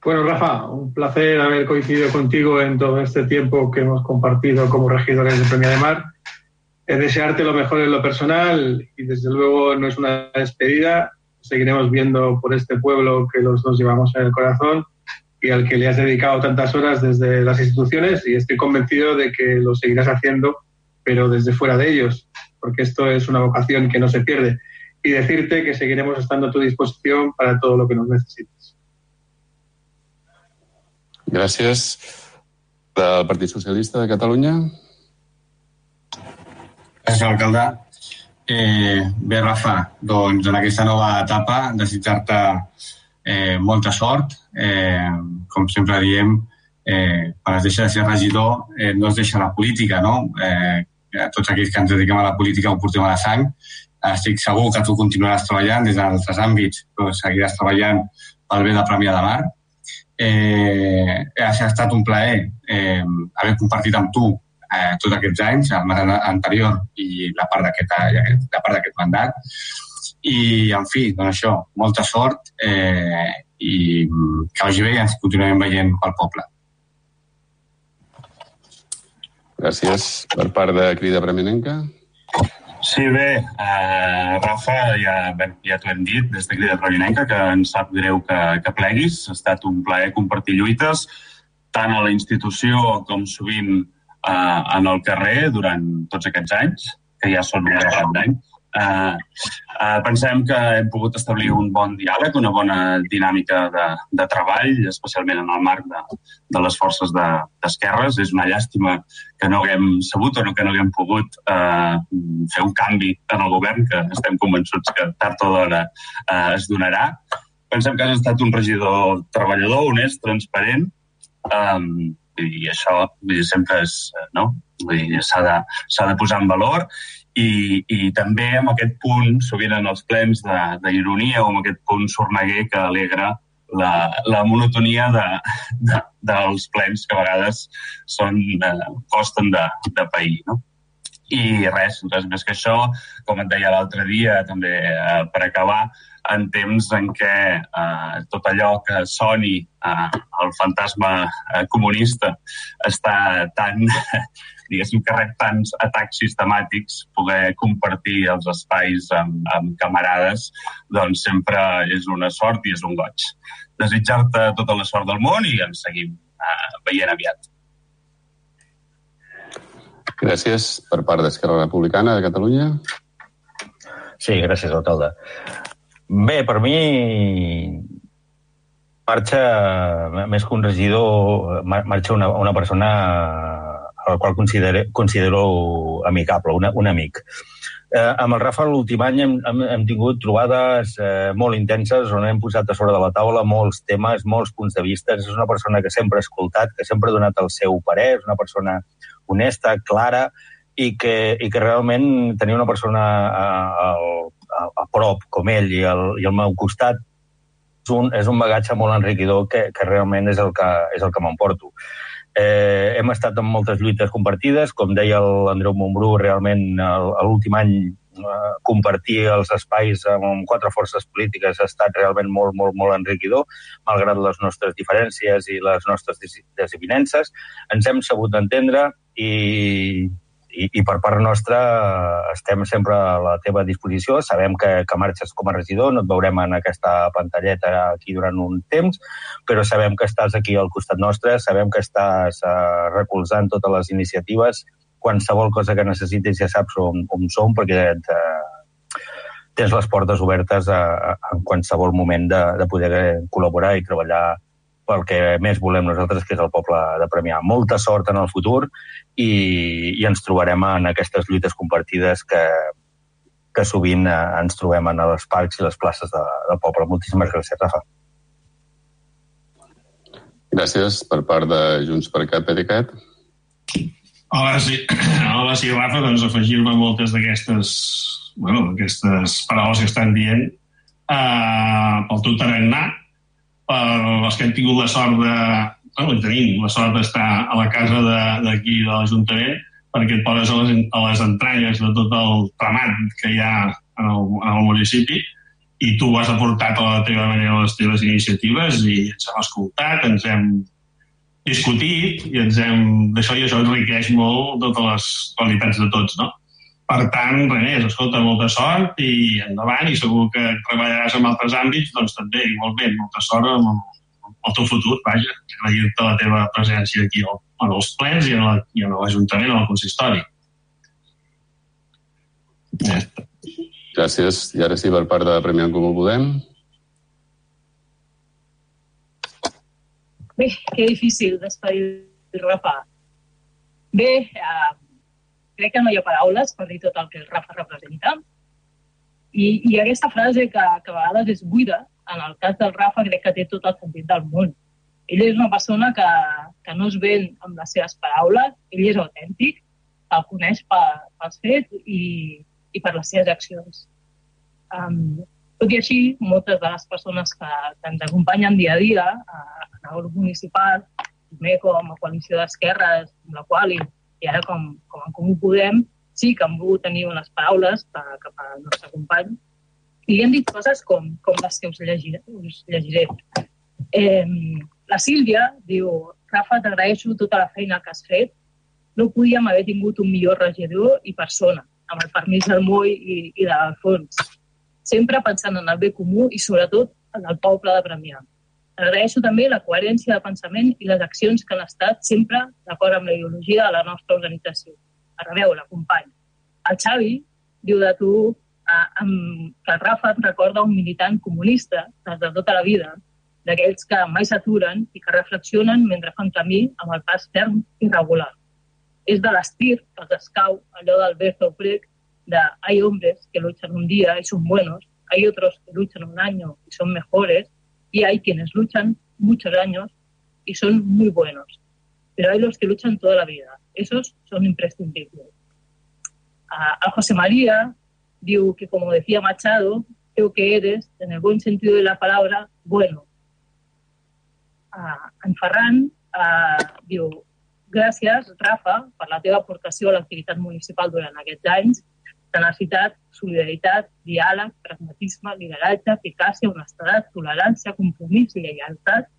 Bueno, Rafa, un placer haber coincidido contigo en todo este tiempo que hemos compartido como regidores de Premia de Mar. Es desearte lo mejor en lo personal y desde luego no es una despedida. Seguiremos viendo por este pueblo que los dos llevamos en el corazón y al que le has dedicado tantas horas desde las instituciones y estoy convencido de que lo seguirás haciendo, pero desde fuera de ellos, porque esto es una vocación que no se pierde. Y decirte que seguiremos estando a tu disposición para todo lo que nos necesites. Gràcies. Del Partit Socialista de Catalunya. Gràcies, alcalde. Eh, bé, Rafa, doncs en aquesta nova etapa desitjar-te eh, molta sort. Eh, com sempre diem, eh, quan es deixa de ser regidor eh, no es deixa la política, no? Eh, tots aquells que ens dediquem a la política ho portem a la sang. Estic segur que tu continuaràs treballant des d'altres àmbits, però seguiràs treballant pel bé de Premià de Mar eh, ha estat un plaer eh, haver compartit amb tu eh, tots aquests anys, el mandat anterior i la part d'aquest la part d'aquest mandat. I, en fi, doncs això, molta sort eh, i que vagi bé i ens continuem veient pel poble. Gràcies. Per part de Crida Preminenca. Sí, bé, uh, Rafa, ja, ja t'ho hem dit des de Crida Previnenca, que ens sap greu que, que pleguis. Ha estat un plaer compartir lluites, tant a la institució com sovint uh, en el carrer durant tots aquests anys, que ja són un grapat d'anys. Eh, eh, pensem que hem pogut establir un bon diàleg, una bona dinàmica de, de treball, especialment en el marc de, de les forces d'esquerres. De, És una llàstima que no haguem sabut o no, que no haguem pogut eh, fer un canvi en el govern, que estem convençuts que tard o d'hora eh, es donarà. Pensem que has estat un regidor treballador, honest, transparent, um, i això vull dir, sempre és, no? s'ha de, de posar en valor i, i també amb aquest punt, sovint en els plens d'ironia o amb aquest punt sorneguer que alegra la, la monotonia de, de, dels plens que a vegades són, eh, costen de, de pair. No? I res, res més que això, com et deia l'altre dia, també eh, per acabar, en temps en què eh, tot allò que soni eh, el fantasma eh, comunista està tan, diguéssim, que rep tants atacs sistemàtics, poder compartir els espais amb, amb camarades, doncs sempre és una sort i és un goig. Desitjar-te tota la sort del món i ens seguim eh, veient aviat. Gràcies per part d'Esquerra Republicana de Catalunya. Sí, gràcies, alcalde. Bé, per mi marxa, més que un regidor, marxa una, una persona a la qual considero, considero amicable, una, un amic. Eh, amb el Rafa l'últim any hem, hem, hem tingut trobades eh, molt intenses on hem posat a sobre de la taula molts temes, molts punts de vista. És una persona que sempre ha escoltat, que sempre ha donat el seu parer, és una persona honesta, clara, i que, i que realment tenir una persona a, a, a, a prop com ell i al, i al meu costat és un, és un bagatge molt enriquidor que, que realment és el que, és el que m'emporto. Eh, hem estat en moltes lluites compartides, com deia l'Andreu Montbrú, realment l'últim any eh, compartir els espais amb quatre forces polítiques ha estat realment molt, molt, molt enriquidor, malgrat les nostres diferències i les nostres desavinences. Ens hem sabut entendre i, i, i per part nostra estem sempre a la teva disposició. Sabem que, que marxes com a regidor, no et veurem en aquesta pantalleta aquí durant un temps, però sabem que estàs aquí al costat nostre, sabem que estàs uh, recolzant totes les iniciatives. Qualsevol cosa que necessitis ja saps on, on som, perquè et, uh, tens les portes obertes a, a, en qualsevol moment de, de poder col·laborar i treballar pel que més volem nosaltres, que és el poble de Premià. Molta sort en el futur i, i ens trobarem en aquestes lluites compartides que, que sovint eh, ens trobem en els parcs i les places de, del poble. Moltíssimes gràcies, Rafa. Gràcies per part de Junts per Cat, Pericat. Hola, sí. Hola, sí, Rafa, doncs afegir-me moltes d'aquestes bueno, aquestes paraules que estan dient uh, pel teu tarannà, per els que hem tingut la sort de... Bueno, tenim la sort d'estar a la casa d'aquí de, de l'Ajuntament perquè et poses a les, a les entranyes de tot el tramat que hi ha en el, en el municipi i tu has aportat a la teva manera les teves iniciatives i ens hem escoltat, ens hem discutit i ens hem... D'això i això enriqueix molt totes les qualitats de tots, no? Per tant, Renés, escolta, molta sort i endavant, i segur que treballaràs en altres àmbits, doncs també, igualment, molta sort amb el, amb el teu futur, vaja, agrair-te la teva presència aquí en els plens i en l'Ajuntament, en el consistori. Ja. Gràcies. I ara sí, per part de Premià en Comú Podem. Bé, que difícil despedir Rafa. Bé, eh, crec que no hi ha paraules per dir tot el que el Rafa representa. I, i aquesta frase que, que a vegades és buida, en el cas del Rafa crec que té tot el sentit del món. Ell és una persona que, que no es ven amb les seves paraules, ell és autèntic, el coneix per, pels fets i, i per les seves accions. Um, tot i així, moltes de les persones que, que ens acompanyen dia a dia en el grup municipal, també com a coalició d'esquerres, amb la qual i ara com, com en Comú Podem sí que han volgut tenir unes paraules per, cap al nostre company i li han dit coses com, com les que us llegiré. Us llegiré. Eh, la Sílvia diu Rafa, t'agraeixo tota la feina que has fet. No podíem haver tingut un millor regidor i persona, amb el permís del Moi i, i de l'Alfons. Sempre pensant en el bé comú i, sobretot, en el poble de Premià. Agraeixo també la coherència de pensament i les accions que han estat sempre d'acord amb la ideologia de la nostra organització. A rebeu, la company. El Xavi diu de tu eh, amb, que el Rafa em recorda un militant comunista des de tota la vida, d'aquells que mai s'aturen i que reflexionen mentre fan camí amb el pas ferm i regular. És de l'estir que els escau allò del Berto Brecht de hay hombres que luchan un día y son buenos, hay otros que luchan un año y son mejores, y hay quienes luchan muchos años y son muy buenos. Pero hay los que luchan toda la vida. Esos son imprescindibles. A, a José María digo que, como decía Machado, creo que eres, en el buen sentido de la palabra, bueno. A, en Ferran a, diu gràcies, Rafa, per la teva aportació a l'activitat municipal durant aquests anys tenacitat, solidaritat, diàleg, pragmatisme, lideratge, eficàcia, honestedat, tolerància, compromís i lleialtat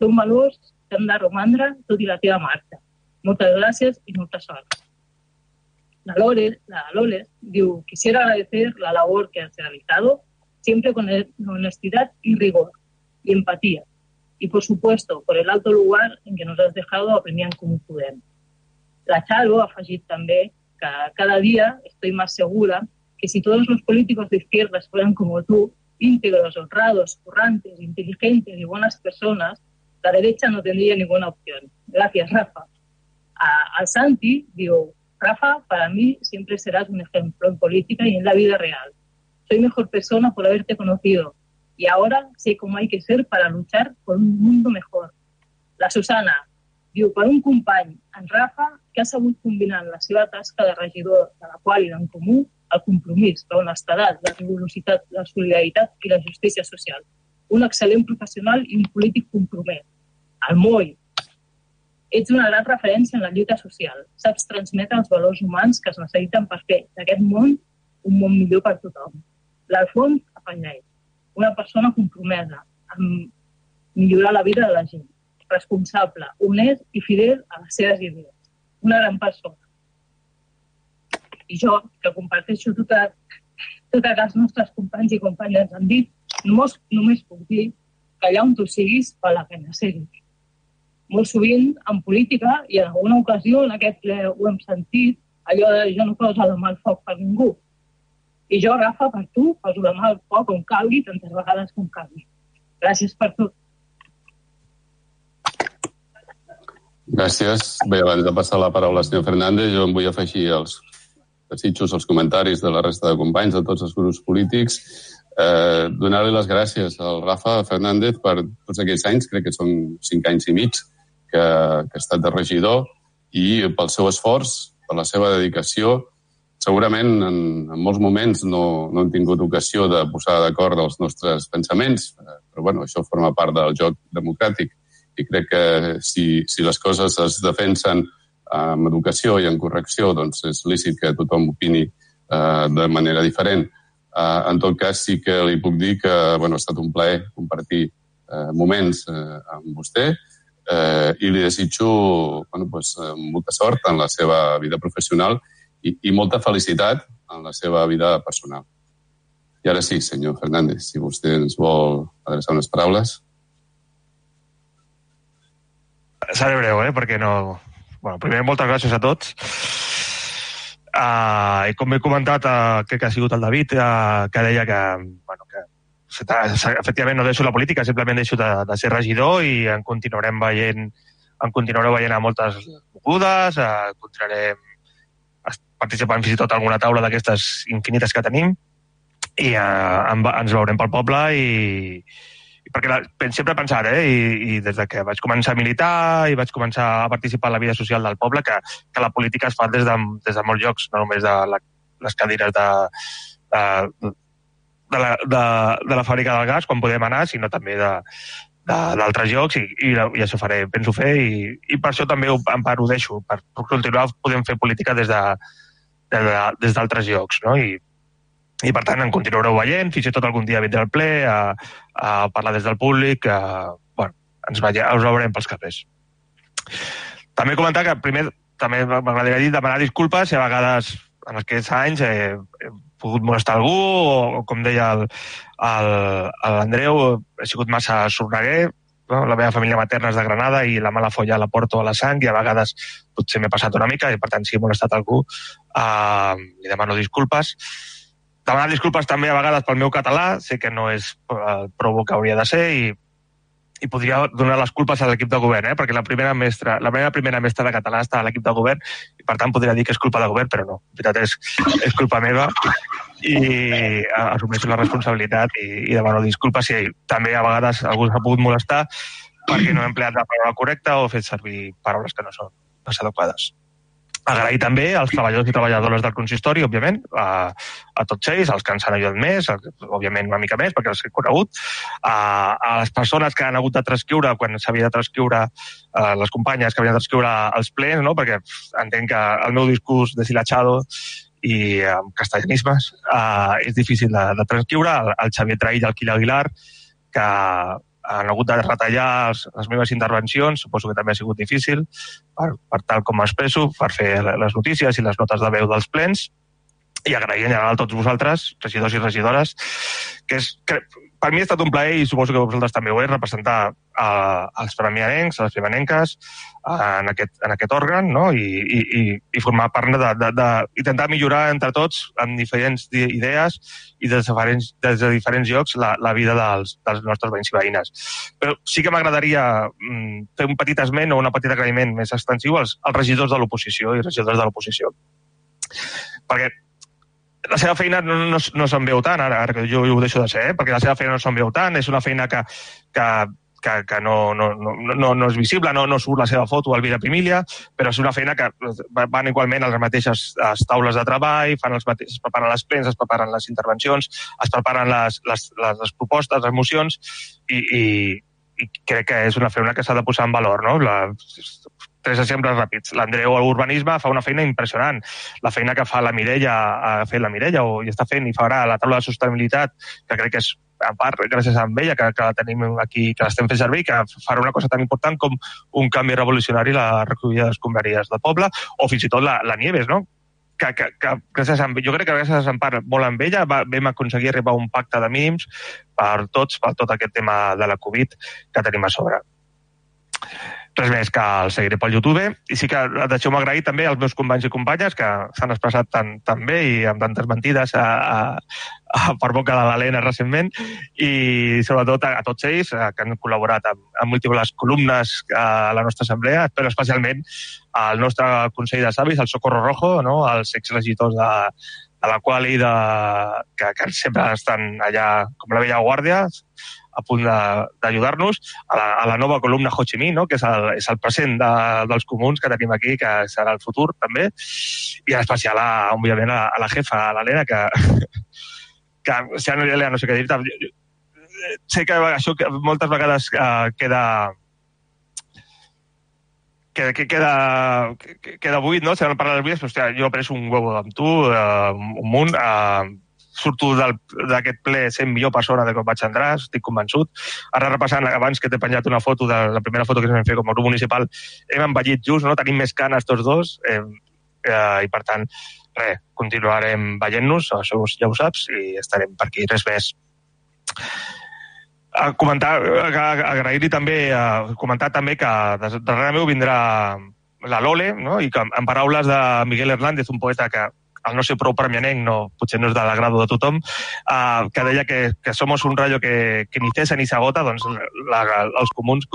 són valors que han de romandre tot i la teva marxa. Moltes gràcies y molta sort. La Lores, la Loles diu, quisiera agradecer la labor que has realizado siempre con honestidad y rigor y empatía. Y, por supuesto, por el alto lugar en que nos has dejado aprendiendo como Podem. La Charo ha afegit també cada día estoy más segura que si todos los políticos de izquierdas fueran como tú, íntegros, honrados, currantes, inteligentes y buenas personas, la derecha no tendría ninguna opción. Gracias, Rafa. A, a Santi digo, Rafa, para mí siempre serás un ejemplo en política y en la vida real. Soy mejor persona por haberte conocido y ahora sé cómo hay que ser para luchar por un mundo mejor. La Susana, diu, per un company, en Rafa, que ha sabut combinar en la seva tasca de regidor, de la qual era en comú, el compromís, la honestedat, la rigorositat, la solidaritat i la justícia social. Un excel·lent professional i un polític compromès. El moll. Ets una gran referència en la lluita social. Saps transmetre els valors humans que es necessiten per fer d'aquest món un món millor per tothom. L'Alfons Apanyaet. Una persona compromesa amb millorar la vida de la gent responsable, honest i fidel a les seves idees. Una gran persona. I jo, que comparteixo tot, tot el que els nostres companys i companyes han dit, només, només puc dir que allà on tu siguis val la pena ser-hi. Molt sovint, en política, i en alguna ocasió en aquest ple ho hem sentit, allò de jo no poso la mà al foc per ningú. I jo, Rafa, per tu, poso la mà al foc on calgui tantes vegades com calgui. Gràcies per tot. Gràcies. Bé, abans de passar la paraula al senyor Fernández, jo em vull afegir els desitjos, els comentaris de la resta de companys, de tots els grups polítics. Eh, Donar-li les gràcies al Rafa Fernández per tots aquells anys, crec que són cinc anys i mig, que, que ha estat de regidor, i pel seu esforç, per la seva dedicació. Segurament en, en molts moments no, no hem tingut ocasió de posar d'acord els nostres pensaments, eh, però bueno, això forma part del joc democràtic i crec que si, si les coses es defensen amb educació i en correcció, doncs és lícit que tothom opini eh, de manera diferent. Eh, en tot cas, sí que li puc dir que bueno, ha estat un plaer compartir eh, moments eh, amb vostè eh, i li desitjo bueno, pues, molta sort en la seva vida professional i, i molta felicitat en la seva vida personal. I ara sí, senyor Fernández, si vostè ens vol adreçar unes paraules. Seré breu, eh? perquè no... Bueno, primer, moltes gràcies a tots. Uh, I com he comentat, uh, crec que ha sigut el David, uh, que deia que, bueno, que efectivament no deixo la política, simplement deixo de, de ser regidor i en continuarem veient en continuareu veient a moltes mogudes, uh, continuarem participant fins i tot a alguna taula d'aquestes infinites que tenim i uh, ens veurem pel poble i, perquè la, sempre he pensat, eh, i, i des de que vaig començar a militar i vaig començar a participar en la vida social del poble, que, que la política es fa des de, des de molts llocs, no només de la, les cadires de, de, de, la, de, de la fàbrica del gas, quan podem anar, sinó també de, d'altres llocs i, i, i això faré, penso fer i, i per això també ho, en part ho deixo per, continuar podem fer política des de, de, de des d'altres llocs no? I, i per tant en continuareu veient, fins i tot algun dia vindré al ple a, a parlar des del públic, a, bueno, ens, veiem, us veurem pels carrers. També comentar que primer també m'agradaria dir demanar disculpes si a vegades en aquests anys he, he pogut molestar algú o, o com deia l'Andreu, he sigut massa sorneguer, no? la meva família materna és de Granada i la mala folla la porto a la sang i a vegades potser m'he passat una mica i per tant si he molestat algú eh, li demano disculpes demanar disculpes també a vegades pel meu català, sé que no és el prou que hauria de ser i, i podria donar les culpes a l'equip de govern, eh? perquè la primera mestra, la meva primera mestra de català està a l'equip de govern i per tant podria dir que és culpa del govern, però no, en veritat és, és culpa meva i assumeixo la responsabilitat i, i demano disculpes si també a vegades algú s'ha pogut molestar perquè no he empleat la paraula correcta o he fet servir paraules que no són les adequades. Agrair també als treballadors i treballadores del consistori, òbviament, a, a tots ells, als que ens han ajudat més, òbviament una mica més, perquè els he conegut, a, a les persones que han hagut de transcriure quan s'havia de transcriure, a les companyes que havien de transcriure els plens, no? perquè entenc que el meu discurs deshilachado i amb castellanismes uh, és difícil de, de transcriure. El, el Xavier Traïll el Quil Aguilar, que han hagut de retallar els, les meves intervencions, suposo que també ha sigut difícil, per, per tal com expresso, per fer les notícies i les notes de veu dels plens, i agrair en general a tots vosaltres, regidors i regidores, que és, que per mi ha estat un plaer, i suposo que vosaltres també ho és, representar a, als premianencs, les primanenques, en aquest, en aquest òrgan, no? I, i, i formar part de, de, de, intentar millorar entre tots amb diferents idees i des de diferents, des de diferents llocs la, la vida dels, dels nostres veïns i veïnes. Però sí que m'agradaria mm, fer un petit esment o un petit agraïment més extensiu als, als regidors de l'oposició i regidors de l'oposició. Perquè la seva feina no, no, no se'n veu tant, ara, ara que jo ho deixo de ser, eh? perquè la seva feina no se'n veu tant, és una feina que, que, que, que no, no, no, no, és visible, no, no surt la seva foto al Vida Primília, però és una feina que van igualment a les mateixes les taules de treball, fan els mateixos, es preparen les plens, es preparen les intervencions, es preparen les, les, les, les propostes, les mocions, i, i, i crec que és una feina que s'ha de posar en valor, no? La, tres exemples ràpids. L'Andreu a l'urbanisme fa una feina impressionant. La feina que fa la Mireia, ha fet la Mireia, o hi està fent i farà la taula de sostenibilitat, que crec que és en part gràcies a ella, que, que la tenim aquí, que l'estem fent servir, que farà una cosa tan important com un canvi revolucionari la recollida d'escombraries del poble, o fins i tot la, la Nieves, no? que, que, que gràcies a, jo crec que gràcies a part molt amb ella va, vam aconseguir arribar a un pacte de mínims per tots, per tot aquest tema de la Covid que tenim a sobre res més que el seguiré pel YouTube. I sí que deixeu-me agrair també als meus companys i companyes que s'han expressat tan, tan bé i amb tantes mentides a, a, a, per boca de l'Helena recentment. I sobretot a, a tots ells a, que han col·laborat amb, amb múltiples columnes a la nostra assemblea, però especialment al nostre Consell de Savis, el Socorro Rojo, no? els exregidors de, de la qual i de, que, que sempre estan allà com la vella guàrdia, a punt d'ajudar-nos, a, la, a la nova columna Ho Chi Minh, no? que és el, és el present de, dels comuns que tenim aquí, que serà el futur també, i en especial, a, òbviament, a, a la jefa, a l'Helena, que, que ja no, no sé què dir sé que això que moltes vegades uh, queda que, que queda, que queda buit, no? Si no parlar dels buits, hòstia, jo he pres un huevo amb tu, uh, un munt, uh, surto d'aquest ple sent millor persona de com vaig entrar, estic convençut. Ara repassant, abans que t'he penjat una foto de la primera foto que vam fer com a grup municipal, hem envellit just, no? tenim més canes tots dos, eh, eh, i per tant, res, continuarem veient-nos, això ja ho saps, i estarem per aquí, res més. A comentar, a, agrair-li també, a comentar també que darrere meu vindrà la Lole, no? i que en paraules de Miguel Hernández, un poeta que al no ser prou premianenc, no, potser no és de l'agrado de tothom, uh, que deia que, que somos un rayo que, que ni cesa ni s'agota, doncs la, els comuns